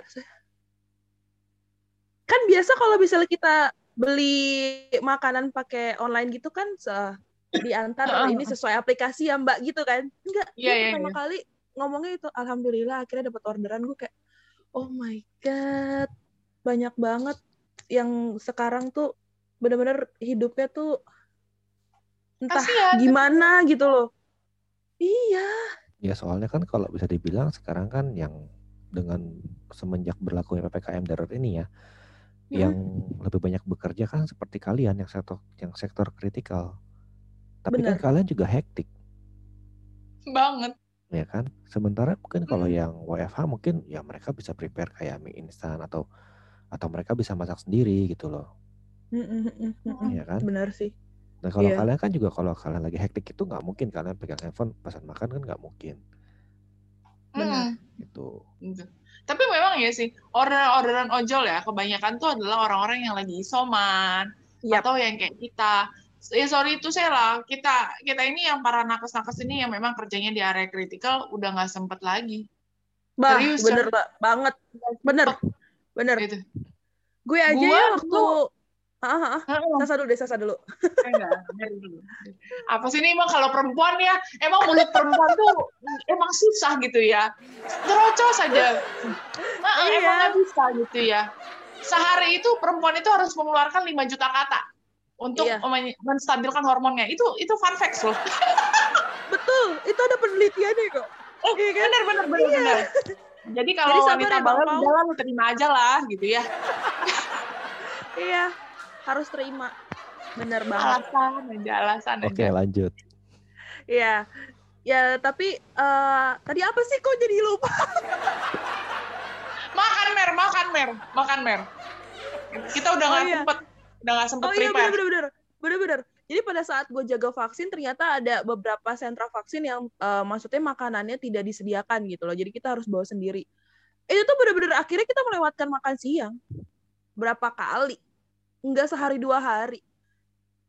kan biasa kalau misalnya kita beli makanan pakai online gitu kan se- diantar Heeh. ini sesuai aplikasi ya Mbak gitu kan. Enggak, dia iya, pertama iya. kali ngomongnya itu alhamdulillah akhirnya dapat orderan gue kayak oh my god. Banyak banget yang sekarang tuh bener-bener hidupnya tuh entah Kasihan. gimana gitu loh. Iya, Ya soalnya kan kalau bisa dibilang sekarang kan yang dengan semenjak berlakunya PPKM darurat ini ya, Mm. yang lebih banyak bekerja kan seperti kalian yang sektor yang sektor kritikal. Tapi kan Benar. kalian juga hektik, banget ya kan? Sementara mungkin kalau Mm. yang WFH mungkin ya mereka bisa prepare kayak mie instan atau atau mereka bisa masak sendiri gitu loh, Mm, mm, mm, mm, mm. ya kan? bener sih. Dan kalau Iya. kalian kan juga kalau kalian lagi hektik itu nggak mungkin kalian pegang handphone pesan makan kan nggak mungkin Benar. Hmm. gitu. Gitu. Tapi memang ya sih, orderan-orderan ojol ya, kebanyakan tuh adalah orang-orang yang lagi isoman, Yap. atau yang kayak kita. Ya sorry itu saya lah, kita kita ini yang para nakes-nakes ini yang memang kerjanya di area kritikal udah nggak sempet lagi. Bah, Serius, bener banget. Bener, bener. Gitu. Gue aja Gua ya waktu dulu- Ah, ah, ah. Sasa dulu deh, Sasa dulu. Enggak, dulu. Apa sih ini emang kalau perempuan ya, emang mulut perempuan tuh emang susah gitu ya. Terocos saja. Nah, Iya. emang nggak bisa gitu ya. Sehari itu perempuan itu harus mengeluarkan 5 juta kata untuk Iya. men- menstabilkan hormonnya. Itu itu fun facts loh. Betul, itu ada penelitiannya kok. Oh, Iya kan? benar benar benar benar. Jadi kalau Jadi wanita ya, Bang bawel Pau. udah lah, lu terima aja lah gitu ya. Iya, harus terima. Bener banget. Alasan aja alasan Oke aja. lanjut. Iya. Ya, tapi eh, tadi apa sih kok jadi lupa? Makan mer, makan mer, makan mer. Kita udah Oh, nggak iya. sempet udah nggak sempet Oh iya prepare. bener-bener. Bener-bener. Jadi pada saat gue jaga vaksin, ternyata ada beberapa sentra vaksin yang eh, maksudnya makanannya tidak disediakan gitu loh. Jadi kita harus bawa sendiri. Itu tuh bener-bener akhirnya kita melewatkan makan siang. Berapa kali. Enggak sehari dua hari.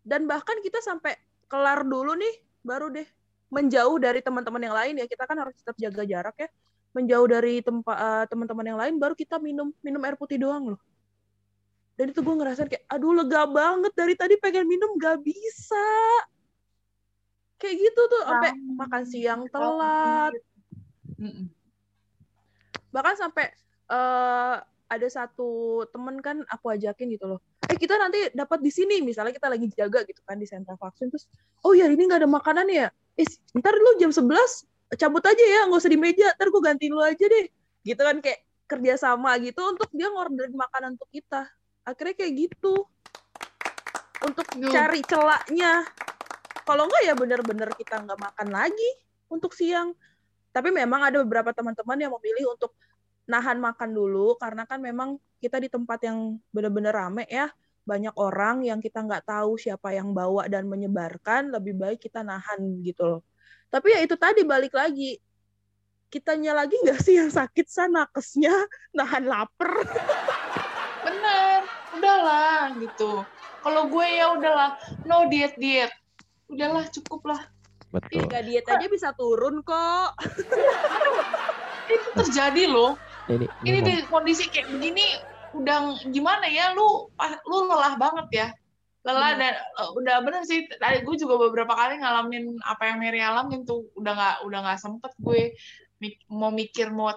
Dan bahkan kita sampai kelar dulu nih, baru deh menjauh dari teman-teman yang lain ya. Kita kan harus tetap jaga jarak ya. Menjauh dari tempat uh, teman-teman yang lain baru kita minum minum air putih doang loh. Dan itu gue ngerasain kayak aduh lega banget. Dari tadi pengen minum gak bisa. Kayak gitu tuh sampai makan siang telat. bahkan sampai uh, ada satu temen kan aku ajakin gitu loh. Eh kita nanti dapat di sini misalnya kita lagi jaga gitu kan di sentra vaksin. Terus oh ya ini nggak ada makanan ya? Eh ntar lu jam 11 cabut aja ya nggak usah di meja ntar gue ganti lu aja deh. Gitu kan kayak kerja sama gitu untuk dia ngorderin makanan untuk kita. Akhirnya kayak gitu. Untuk Duh. cari celaknya. Kalau enggak ya bener-bener kita nggak makan lagi untuk siang. Tapi memang ada beberapa teman-teman yang memilih untuk nahan makan dulu karena kan memang kita di tempat yang benar-benar rame ya banyak orang yang kita nggak tahu siapa yang bawa dan menyebarkan lebih baik kita nahan gitu loh. Tapi ya itu tadi balik lagi. Kitanya lagi nggak sih yang sakit sana nakesnya nahan lapar. Bener udahlah gitu. Kalau gue ya udahlah no diet diet. Udahlah cukup lah. Betul. Gak diet aja bisa turun kok. Itu terjadi loh ini, ini, di kondisi kayak begini udah gimana ya? Lu lu lelah banget ya? Lelah hmm. dan uh, udah bener sih. Tadi gue juga beberapa kali ngalamin apa yang Mary alamin tuh. Udah nggak udah nggak sempet gue mik mau mikir mau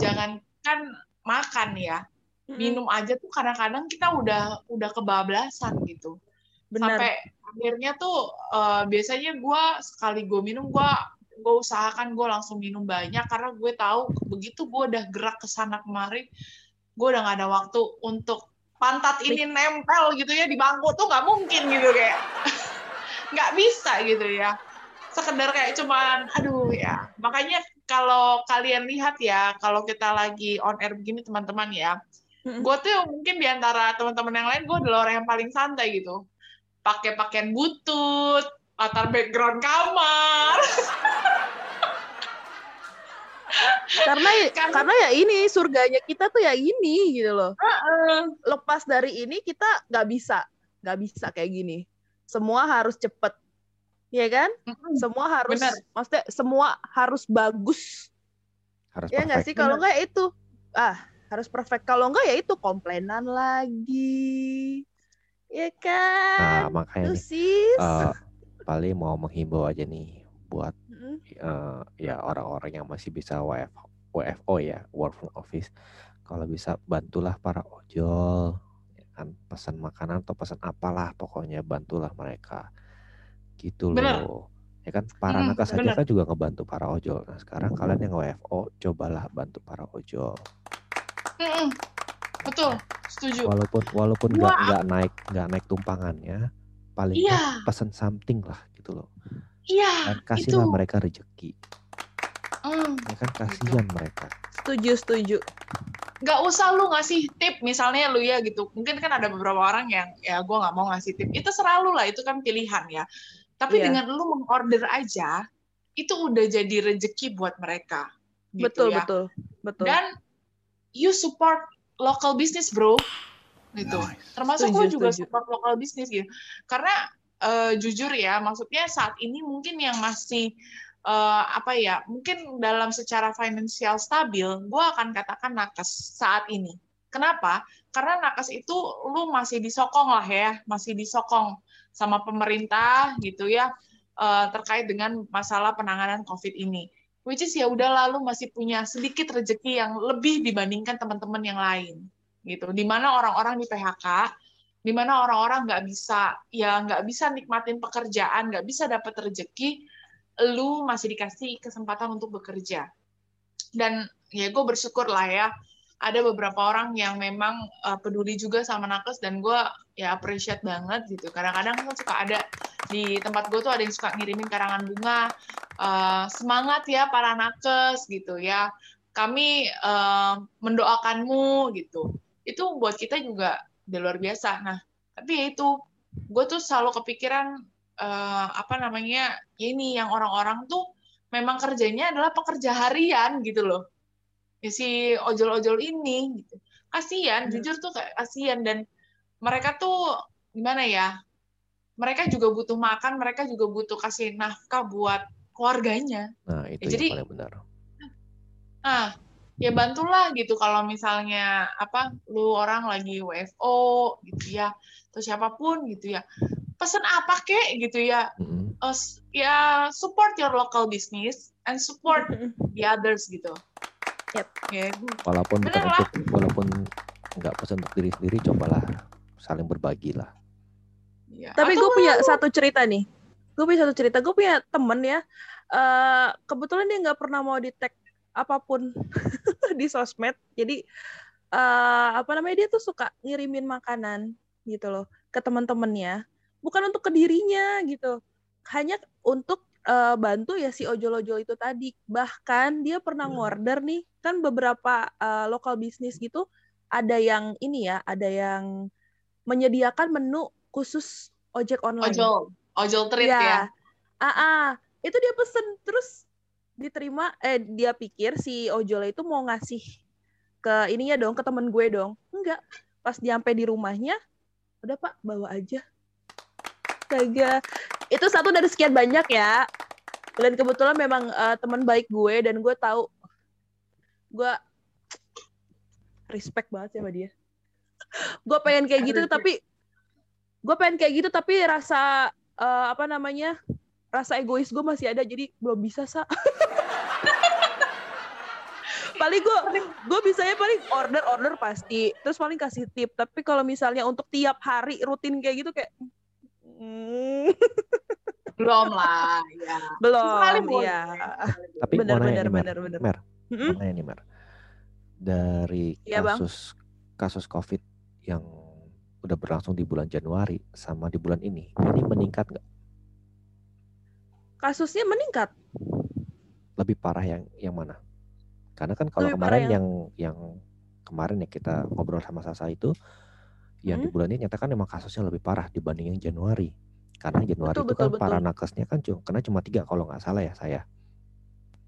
jangan kan makan ya. Hmm. minum aja tuh kadang-kadang kita udah udah kebablasan gitu. Bener. sampai akhirnya tuh uh, biasanya gue sekali gue minum gue gue usahakan gue langsung minum banyak karena gue tahu begitu gue udah gerak ke sana kemari gue udah gak ada waktu untuk pantat ini nempel gitu ya di bangku. Tuh nggak mungkin gitu kayak. Nggak bisa gitu ya. Sekedar kayak cuman aduh ya. Makanya kalau kalian lihat ya kalau kita lagi on air begini teman-teman ya gue tuh mungkin di antara teman-teman yang lain gue adalah orang yang paling santai gitu. Pakai pakaian butut latar background kamar. Karena karena, karena ya ini surganya kita tuh ya ini gitu loh. Uh -uh. lepas dari ini kita nggak bisa nggak bisa kayak gini. Semua harus cepet. Ya kan? Uh semua harus Bener. maksudnya semua harus bagus. Harus ya nggak sih? Kalau nggak ya itu. Ah harus perfect. Kalau nggak ya itu komplainan lagi. Ya kan? Nah, makanya nih, uh, paling mau menghimbau aja nih buat uh, ya orang-orang yang masih bisa WFO, WFO ya work from office kalau bisa bantulah para ojol ya kan pesan makanan atau pesan apalah pokoknya bantulah mereka. Gitu bener. loh. Ya kan para hmm, nakes saja kan juga ngebantu para ojol. Nah sekarang kalian yang WFO cobalah bantu para ojol. Hmm, betul setuju. Walaupun walaupun nggak nggak naik nggak naik tumpangannya paling iya. pesan something lah gitu loh Iya. Dan kasihlah itu. mereka rezeki. Mm. Ya kan kasihan mereka. Setuju, setuju. Gak usah lu ngasih tip misalnya lu ya gitu. Mungkin kan ada beberapa orang yang ya gue nggak mau ngasih tip. Itu selalu lah, itu kan pilihan ya. Tapi yeah. dengan lu mengorder aja, itu udah jadi rezeki buat mereka. Gitu betul, ya. betul, betul. Dan you support local business, bro. Gitu. Nice. Termasuk gue juga support local business gitu. Karena uh, jujur ya, maksudnya saat ini mungkin yang masih uh, apa ya, mungkin dalam secara finansial stabil, gue akan katakan nakes saat ini. Kenapa? Karena nakes itu lu masih disokong lah ya, masih disokong sama pemerintah gitu ya uh, terkait dengan masalah penanganan COVID ini. Which is ya udah lalu masih punya sedikit rezeki yang lebih dibandingkan teman-teman yang lain gitu. Di mana orang-orang di PHK di mana orang-orang nggak bisa ya nggak bisa nikmatin pekerjaan, nggak bisa dapat rezeki, lu masih dikasih kesempatan untuk bekerja. Dan ya gue bersyukur lah ya, ada beberapa orang yang memang uh, peduli juga sama nakes dan gue ya appreciate banget gitu. Kadang-kadang kan suka ada di tempat gue tuh ada yang suka ngirimin karangan bunga, uh, semangat ya para nakes gitu ya. Kami uh, mendoakanmu gitu. Itu buat kita juga udah luar biasa. Nah, tapi ya itu, gue tuh selalu kepikiran uh, apa namanya ini yang orang-orang tuh memang kerjanya adalah pekerja harian gitu loh. Ya, si ojol-ojol ini gitu. Kasihan, hmm. jujur tuh kasihan dan mereka tuh gimana ya? Mereka juga butuh makan, mereka juga butuh kasih nafkah buat keluarganya. Nah, itu Ya, yang jadi- paling benar. Nah, ya bantulah gitu kalau misalnya apa lu orang lagi WFO gitu ya, atau siapa pun gitu ya. Pesen apa kek gitu ya. Eh, s- ya support your local business and support the others gitu. Yep. Ya, Walaupun bukan Bener lah. untuk walaupun nggak pesan untuk diri sendiri, cobalah saling berbagi lah. ya. Tapi gue punya satu cerita nih. Gue punya satu cerita. Gue punya temen ya. eh kebetulan dia nggak pernah mau di tag apa pun di sosmed. Jadi eh apa namanya dia tuh suka ngirimin makanan gitu loh ke teman-temannya. Bukan untuk ke dirinya gitu. Hanya untuk eh, bantu ya si ojol-ojol itu tadi. Bahkan dia pernah Hmm. ngorder nih kan beberapa eh, lokal bisnis gitu ada yang ini ya, ada yang menyediakan menu khusus ojek online. ojol, ojol treat Iya. ya. Ah, ah. itu dia pesen terus diterima eh dia pikir si ojol itu mau ngasih ke ininya dong ke temen gue dong. Enggak. Pas nyampe di rumahnya udah Pak bawa aja. Astaga. Itu satu dari sekian banyak ya. Dan kebetulan memang eh, teman baik gue dan gue tahu gue respect banget sama dia. gue pengen kayak gitu tapi gue pengen kayak gitu tapi rasa eh, apa namanya rasa egois gue masih ada jadi belum bisa sa paling gue gue bisanya paling order order pasti terus paling kasih tip tapi kalau misalnya untuk tiap hari rutin kayak gitu kayak hmm, Belum lah, ya. Sekali belum boleh. ya Tapi bener mau nanya bener nih, Mer. bener bener Mer, nih. Dari Bang. kasus kasus COVID yang udah berlangsung di bulan Januari sama di bulan ini, ini meningkat nggak? Kasusnya meningkat Lebih parah yang yang mana? Karena kan kalau Lebih kemarin yang- yang yang kemarin ya kita ngobrol sama Sasa itu, yang di Hmm. bulan ini nyata kan memang kasusnya lebih parah dibanding yang Januari. Karena Januari Betul, itu betul, kan para betul. nakesnya kan cuma kena cuma tiga kalau nggak salah ya saya.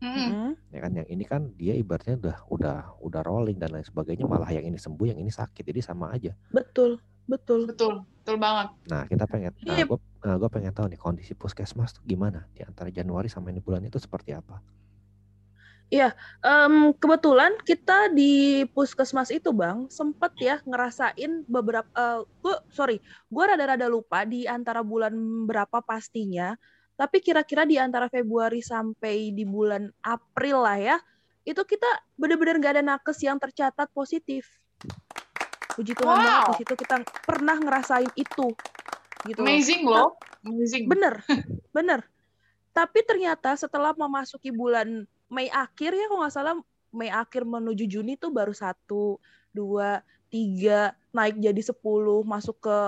Mm-mm. ya kan yang ini kan dia ibaratnya udah udah udah rolling dan lain sebagainya malah yang ini sembuh yang ini sakit jadi sama aja betul betul Betul, betul banget. nah kita pengen nah, Iya. gue gue pengen tahu nih kondisi puskesmas tuh gimana di antara Januari sama ini bulan itu seperti apa Em, kebetulan kita di puskesmas itu bang sempet ya ngerasain beberapa eh, gue sorry gue rada-rada lupa di antara bulan berapa pastinya tapi kira-kira di antara Februari sampai di bulan April lah ya itu kita bener-bener nggak ada nakes yang tercatat positif puji Tuhan Wow. banget di situ kita pernah ngerasain itu gitu. Amazing loh. Amazing. Bener, bener. Tapi ternyata setelah memasuki bulan Mei akhir ya, kalau nggak salah Mei akhir menuju Juni tuh baru satu, dua, tiga, naik jadi sepuluh, masuk ke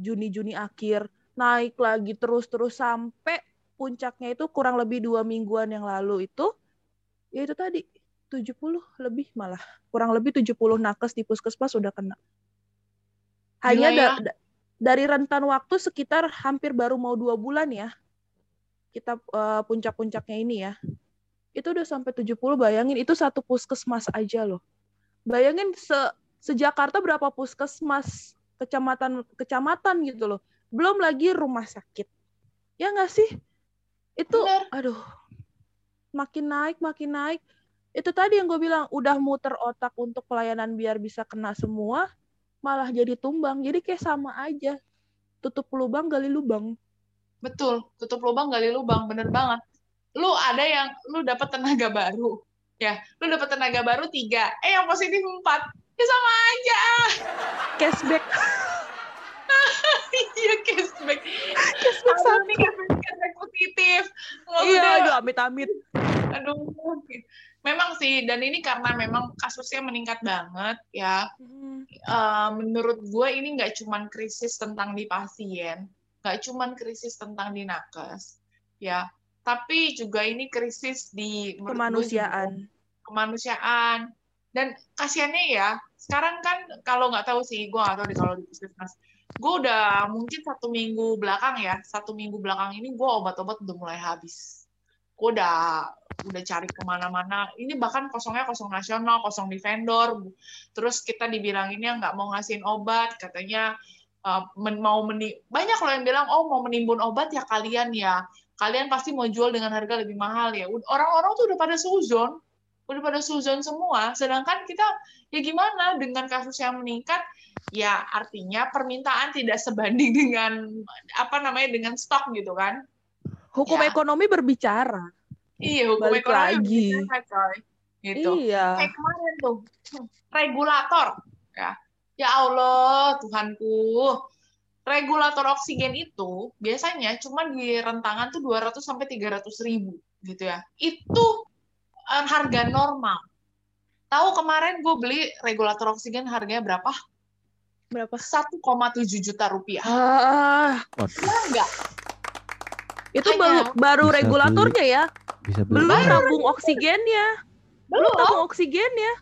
Juni-Juni akhir, naik lagi terus-terus sampai puncaknya itu kurang lebih dua mingguan yang lalu itu, ya itu tadi 70 lebih malah. Kurang lebih 70 nakes di puskesmas sudah kena. Hanya ya. da- da- dari rentan waktu sekitar hampir baru mau dua bulan ya kita eh, puncak-puncaknya ini ya. Itu udah sampai 70 bayangin itu satu puskesmas aja loh. Bayangin se se Jakarta berapa puskesmas kecamatan kecamatan gitu loh. Belum lagi rumah sakit. Ya nggak sih? Itu Bener. aduh makin naik makin naik itu tadi yang gue bilang udah muter otak untuk pelayanan biar bisa kena semua malah jadi tumbang. Jadi kayak sama aja. Tutup lubang gali lubang. Betul, tutup lubang gali lubang, bener banget. Lu ada yang lu dapat tenaga baru, ya, lu dapat tenaga baru tiga, eh yang positif empat, ya sama aja. cashback. Iya cashback. cashback satu. ini cashback, cashback positif. Iya aduh amit amit aduh. Memang sih, dan ini karena memang kasusnya meningkat banget ya. Eh, menurut gue ini nggak cuman krisis tentang di pasien, nggak cuman krisis tentang di nakes, ya. Tapi juga ini krisis di gue juga kemanusiaan. kemanusiaan. Dan kasihannya ya sekarang kan kalau nggak tahu sih gue nggak tahu deh kalau di puskesmas. Gue udah mungkin satu minggu belakang ya satu minggu belakang ini gue obat-obat udah mulai habis. Gue udah udah cari ke mana-mana ini bahkan kosongnya kosong nasional kosong di vendor terus kita dibilanginnya nggak mau ngasihin obat katanya uh, men- mau meni banyak loh yang bilang oh mau menimbun obat ya kalian ya kalian pasti mau jual dengan harga lebih mahal ya. Orang-orang tuh udah pada suzon, udah pada suzon semua. Sedangkan kita ya gimana dengan kasus yang meningkat? Ya artinya permintaan tidak sebanding dengan apa namanya dengan stok gitu kan? Hukum Ya. ekonomi berbicara. Iya, hukum Balik ekonomi lagi. Gitu. Iya. Kayak kemarin tuh regulator ya. Ya Allah, Tuhanku. Regulator oksigen itu biasanya cuma di rentangan tuh 200 sampai 300 ribu gitu ya. Itu eh, harga normal. Tahu kemarin gue beli regulator oksigen harganya berapa? Berapa? 1,7 juta rupiah. Ah, Ya enggak? itu Hanya- baru, baru regulatornya ya. Bisa beli Belum tabung oksigennya. Belum Belum, tabung oksigennya.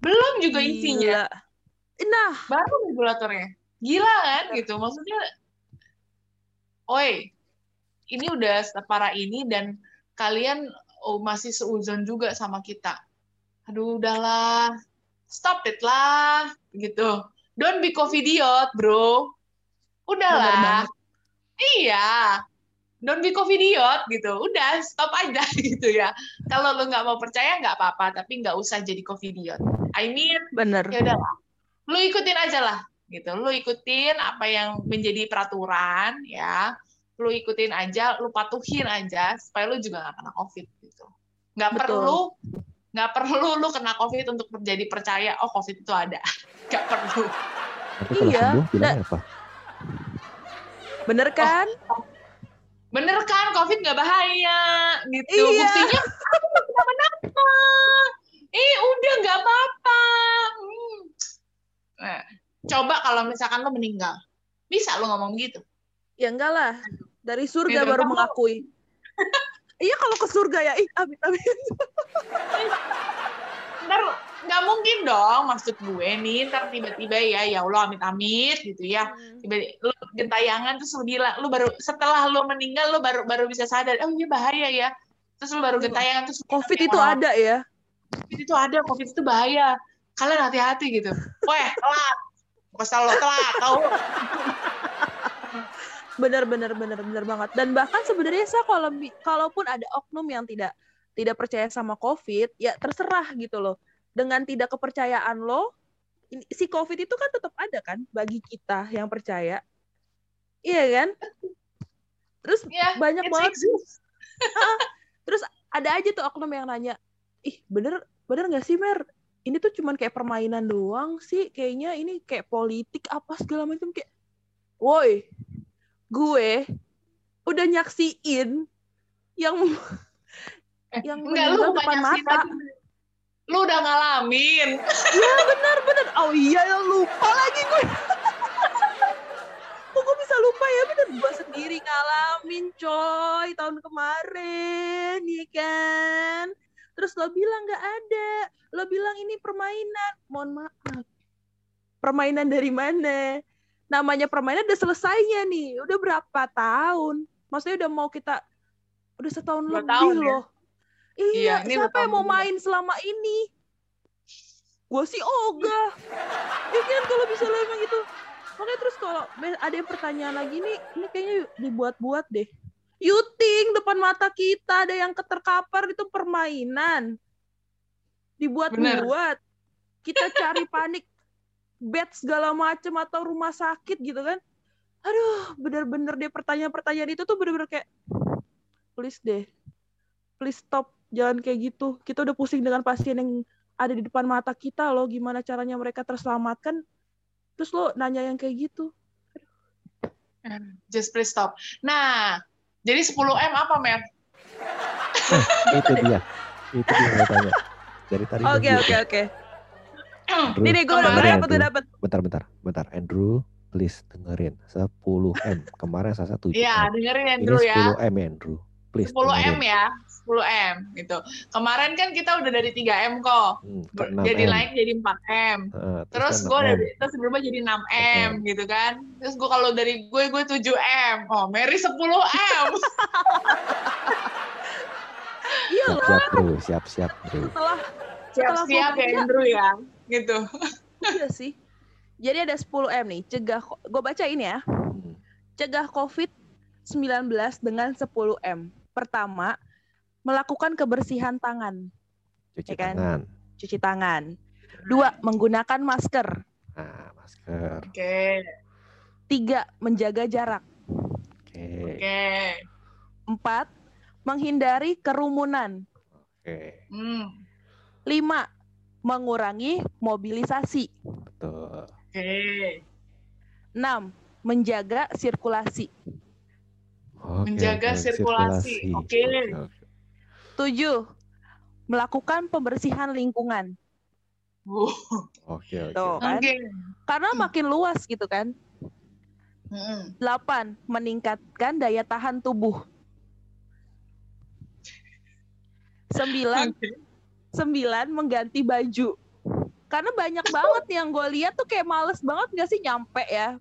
belum juga isinya. Gila. Nah, baru regulatornya. Gila kan gitu. Maksudnya oi, ini udah separah ini dan kalian oh, masih seuzon juga sama kita. Aduh, udahlah. Stop it lah gitu. Don't be covidiot, bro. Udahlah. Iya. Don't be covidiot gitu. Udah, stop aja gitu ya. Kalau lu nggak mau percaya nggak apa-apa, tapi nggak usah jadi covidiot. I mean, bener. ya udahlah lu ikutin aja lah gitu lu ikutin apa yang menjadi peraturan ya lu ikutin aja lu patuhin aja supaya lu juga nggak kena covid gitu nggak Betul. perlu nggak perlu lu kena covid untuk menjadi percaya oh covid itu ada nggak perlu Iya, sembuh bilangnya apa? Bener kan? Bener kan covid nggak bahaya gitu Iya. buktinya aku nggak kenapa-napa eh udah nggak apa-apa Hmm. nah, coba kalau misalkan lu meninggal bisa lu ngomong gitu Ya enggak lah. Dari surga Gitu, baru kamu- mengakui. iya kalau ke surga ya. Ih, amin amin. ntar nggak mungkin dong maksud gue nih ntar tiba-tiba ya ya Allah amit-amit gitu ya. Tiba lu gentayangan terus lu bilang lu baru setelah lu meninggal lu baru baru bisa sadar oh iya bahaya ya. Terus lu baru gentayangan terus lu bilang, Covid "Ya itu ada ya. covid itu ada covid itu bahaya. Kalian hati-hati gitu. Weh telat. Pasal lo telat tau Bener bener bener bener banget. Dan bahkan sebenarnya saya kalau kalaupun ada oknum yang tidak tidak percaya sama Covid, ya terserah gitu loh. Dengan tidak kepercayaan lo, si Covid itu kan tetap ada kan bagi kita yang percaya. Iya kan? Terus ya banyak banget exist. ada aja tuh oknum yang nanya, ih bener bener nggak sih Mer? Ini tuh cuman kayak permainan doang sih, kayaknya ini kayak politik apa segala macam kayak, woi, gue udah nyaksiin yang Eh, yang enggak lu depan nyaksiin mata. Lu udah ngalamin. Ya bener bener, oh iya lupa lagi gue. Kok gue bisa lupa ya? Bener gue sendiri ngalamin coy tahun kemarin ya kan? Terus lo bilang nggak ada. Lo bilang ini permainan. Mohon maaf. Permainan dari mana? Namanya permainan udah selesainya nih. Udah berapa tahun? Maksudnya udah mau kita udah setahun Dua lebih tahun ya? loh. iya, Iya, ini dua siapa yang mau juga. main selama ini? Gue sih ogah. Ya kan kalau bisa lo emang gitu makanya terus kalau ada yang pertanyaan lagi nih ini kayaknya dibuat-buat deh. Yuting depan mata kita ada yang keterkapar itu permainan. Dibuat-buat. Kita cari panik. Bed segala macem atau rumah sakit gitu kan. Aduh bener-bener deh pertanyaan-pertanyaan itu tuh bener-bener kayak please deh. Please stop jangan kayak gitu. Kita udah pusing dengan pasien yang ada di depan mata kita loh gimana caranya mereka terselamatkan. Terus lo nanya yang kayak gitu. Just please stop. Nah jadi 10 m apa Mer? Itu dia. Itu dia yang tanya. Dari tadi oke oke tuh. oke. Andrew, nih gue udah tuh. udah dapet. Bentar bentar bentar. Andrew please dengerin. 10 m. Kemarin saya 7 Iya, dengerin ini Andrew ya. 10 m ya, Andrew please 10 M ya, 10 M gitu. Kemarin kan kita udah dari 3 M kok. Hmm, ke 6 Jadi M. naik jadi 4 M. Heeh, Terus kan gue 6 M. dari terus berubah jadi 6 M gitu kan. Terus gue kalau dari gue gue 7 M. Oh, Mary 10 M. iya loh siap-siap bro siap-siap bro setelah Setelah Siap-siap ya Andrew ya. Gitu. iya sih jadi ada 10 m nih cegah gue baca ini ya Hmm. cegah covid 19 dengan 10M. Pertama, melakukan kebersihan tangan, Cuci Ya kan? tangan. cuci tangan. Dua, menggunakan masker. Nah, masker. Oke, Tiga, menjaga jarak. Oke. oke. Empat, menghindari kerumunan. Oke. Hmm, Lima, mengurangi mobilisasi. Betul. Oke. Enam, menjaga sirkulasi. Oke, Menjaga oke, sirkulasi. Oke. oke. Tujuh, melakukan pembersihan lingkungan. Oke, oke. Tuh. Oke. Kan? Karena makin luas gitu kan. Delapan, meningkatkan daya tahan tubuh. Sembilan, Oke. sembilan mengganti baju. Karena banyak banget yang gue lihat tuh kayak males banget gak sih nyampe ya.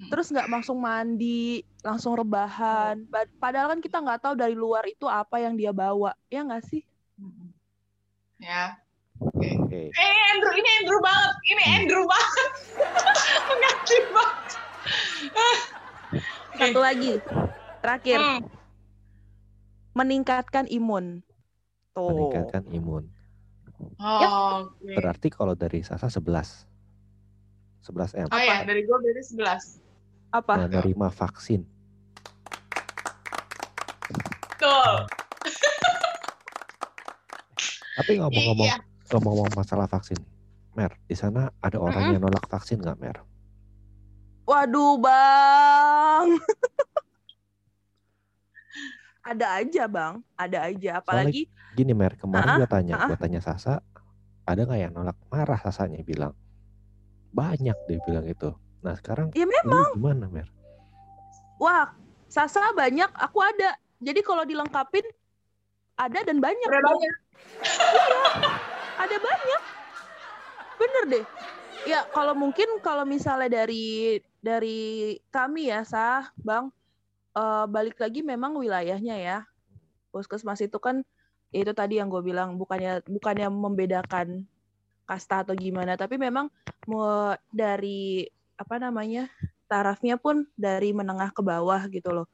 Terus nggak langsung mandi, langsung rebahan. Ba- Padahal kan kita nggak tahu dari luar itu apa yang dia bawa, ya nggak sih? Ya. Oke. Eh, Andrew, ini Andrew banget. Ini Andrew banget. Mengerti banget. Satu lagi, terakhir, Hmm. meningkatkan imun. Tuh. Meningkatkan imun. Oh, Oke. Berarti kalau dari Sasa 11. 11 M. Oh ya, dari gue berarti 11. Apa? Menerima vaksin. Betul. Tapi ngomong-ngomong Iya. ngomong-ngomong masalah vaksin. Mer, di sana ada orang Mm-mm. yang nolak vaksin nggak, Mer? Waduh, Bang. ada aja, Bang. Ada aja. Apalagi Gini, Mer, kemarin Ah, gua tanya, ah. gua tanya Sasa, ada nggak yang nolak? Marah Sasanya bilang. Banyak dia bilang itu. Nah, sekarang ya memang lu gimana, Mer? wah, Sasa banyak, aku ada. Jadi kalau dilengkapin ada dan banyak. Bang. banyak. Ada banyak. Bener deh. Ya, kalau mungkin kalau misalnya dari dari kami ya, Sah, Bang, eh, balik lagi memang wilayahnya ya. Puskesmas itu kan ya itu tadi yang gue bilang bukannya bukannya membedakan kasta atau gimana, tapi memang mau dari apa namanya tarafnya pun dari menengah ke bawah gitu loh.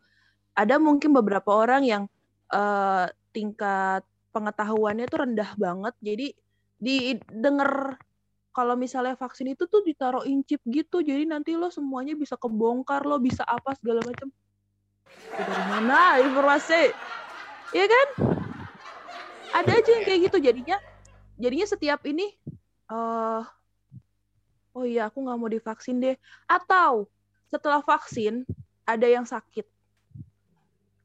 Ada mungkin beberapa orang yang eh, tingkat pengetahuannya tuh rendah banget, jadi didengar kalau misalnya vaksin itu tuh ditaruhin chip gitu, jadi nanti lo semuanya bisa kebongkar, lo bisa apa segala macam. Itu Dari mana informasi? Iya kan? Ada aja yang kayak gitu jadinya. Jadinya setiap ini, eh oh iya aku nggak mau divaksin deh. Atau setelah vaksin ada yang sakit.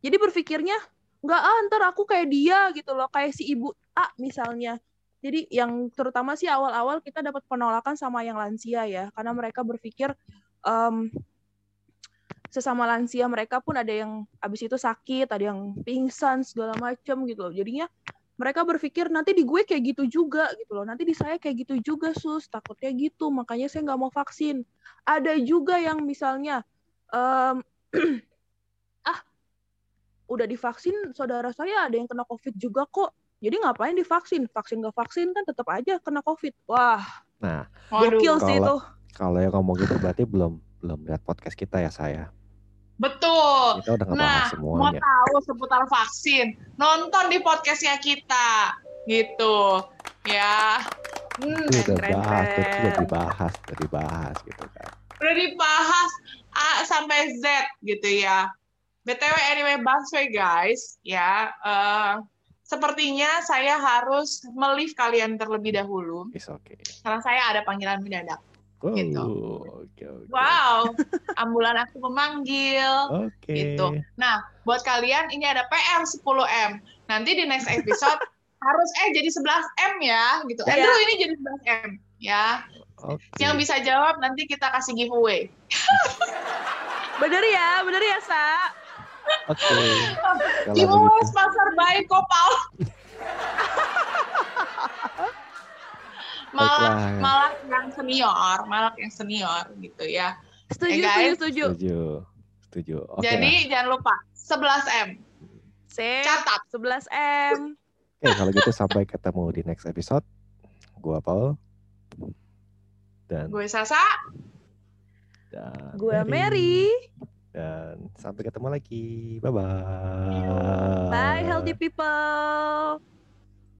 Jadi berpikirnya nggak ah ntar aku kayak dia gitu loh, kayak si ibu A misalnya. Jadi yang terutama sih awal-awal kita dapat penolakan sama yang lansia ya, karena mereka berpikir em, sesama lansia mereka pun ada yang abis itu sakit, ada yang pingsan segala macam gitu loh. Jadinya mereka berpikir nanti di gue kayak gitu juga gitu loh, nanti di saya kayak gitu juga sus, takutnya gitu, makanya saya nggak mau vaksin. Ada juga yang misalnya em, ah udah divaksin saudara saya ada yang kena covid juga kok. Jadi ngapain divaksin? Vaksin nggak vaksin kan tetap aja kena covid. Wah Nah, gokil sih itu. Kalau- kalau yang ngomong gitu berarti belum belum lihat podcast kita ya saya. Betul. Kita udah ngebahas Nah, mau semuanya. tahu seputar vaksin, nonton di podcastnya kita, gitu, ya. Hmm, Itu udah keren, bahas, itu udah dibahas, udah dibahas gitu kan. udah dibahas A sampai Z, gitu ya. btw anyway busway guys, ya. eh, sepertinya saya harus melift kalian terlebih dahulu, Is oke. karena saya ada panggilan mendadak. Wow, Gitu. oke oke. Wow, ambulan aku memanggil. Oke. gitu. Nah, buat kalian ini ada PR 10M. Nanti di next episode harus eh jadi 11M ya gitu. Iya. Andrew ini jadi 11M ya. Oke. Yang bisa jawab nanti kita kasih giveaway. bener ya bener ya sa Oke. Kalau giveaway sponsor by Kopal. Malak baiklah. malak yang senior, malak yang senior gitu ya. setuju Eh, guys. setuju setuju Setuju. Oke. Jadi jangan lupa 11M. Sip, Catat. 11 m. Oke, kalau gitu sampai ketemu di next episode. Gua Paul. Dan Gue Sasa. dan gue Mary Dan sampai ketemu lagi. Bye-bye. Bye healthy people.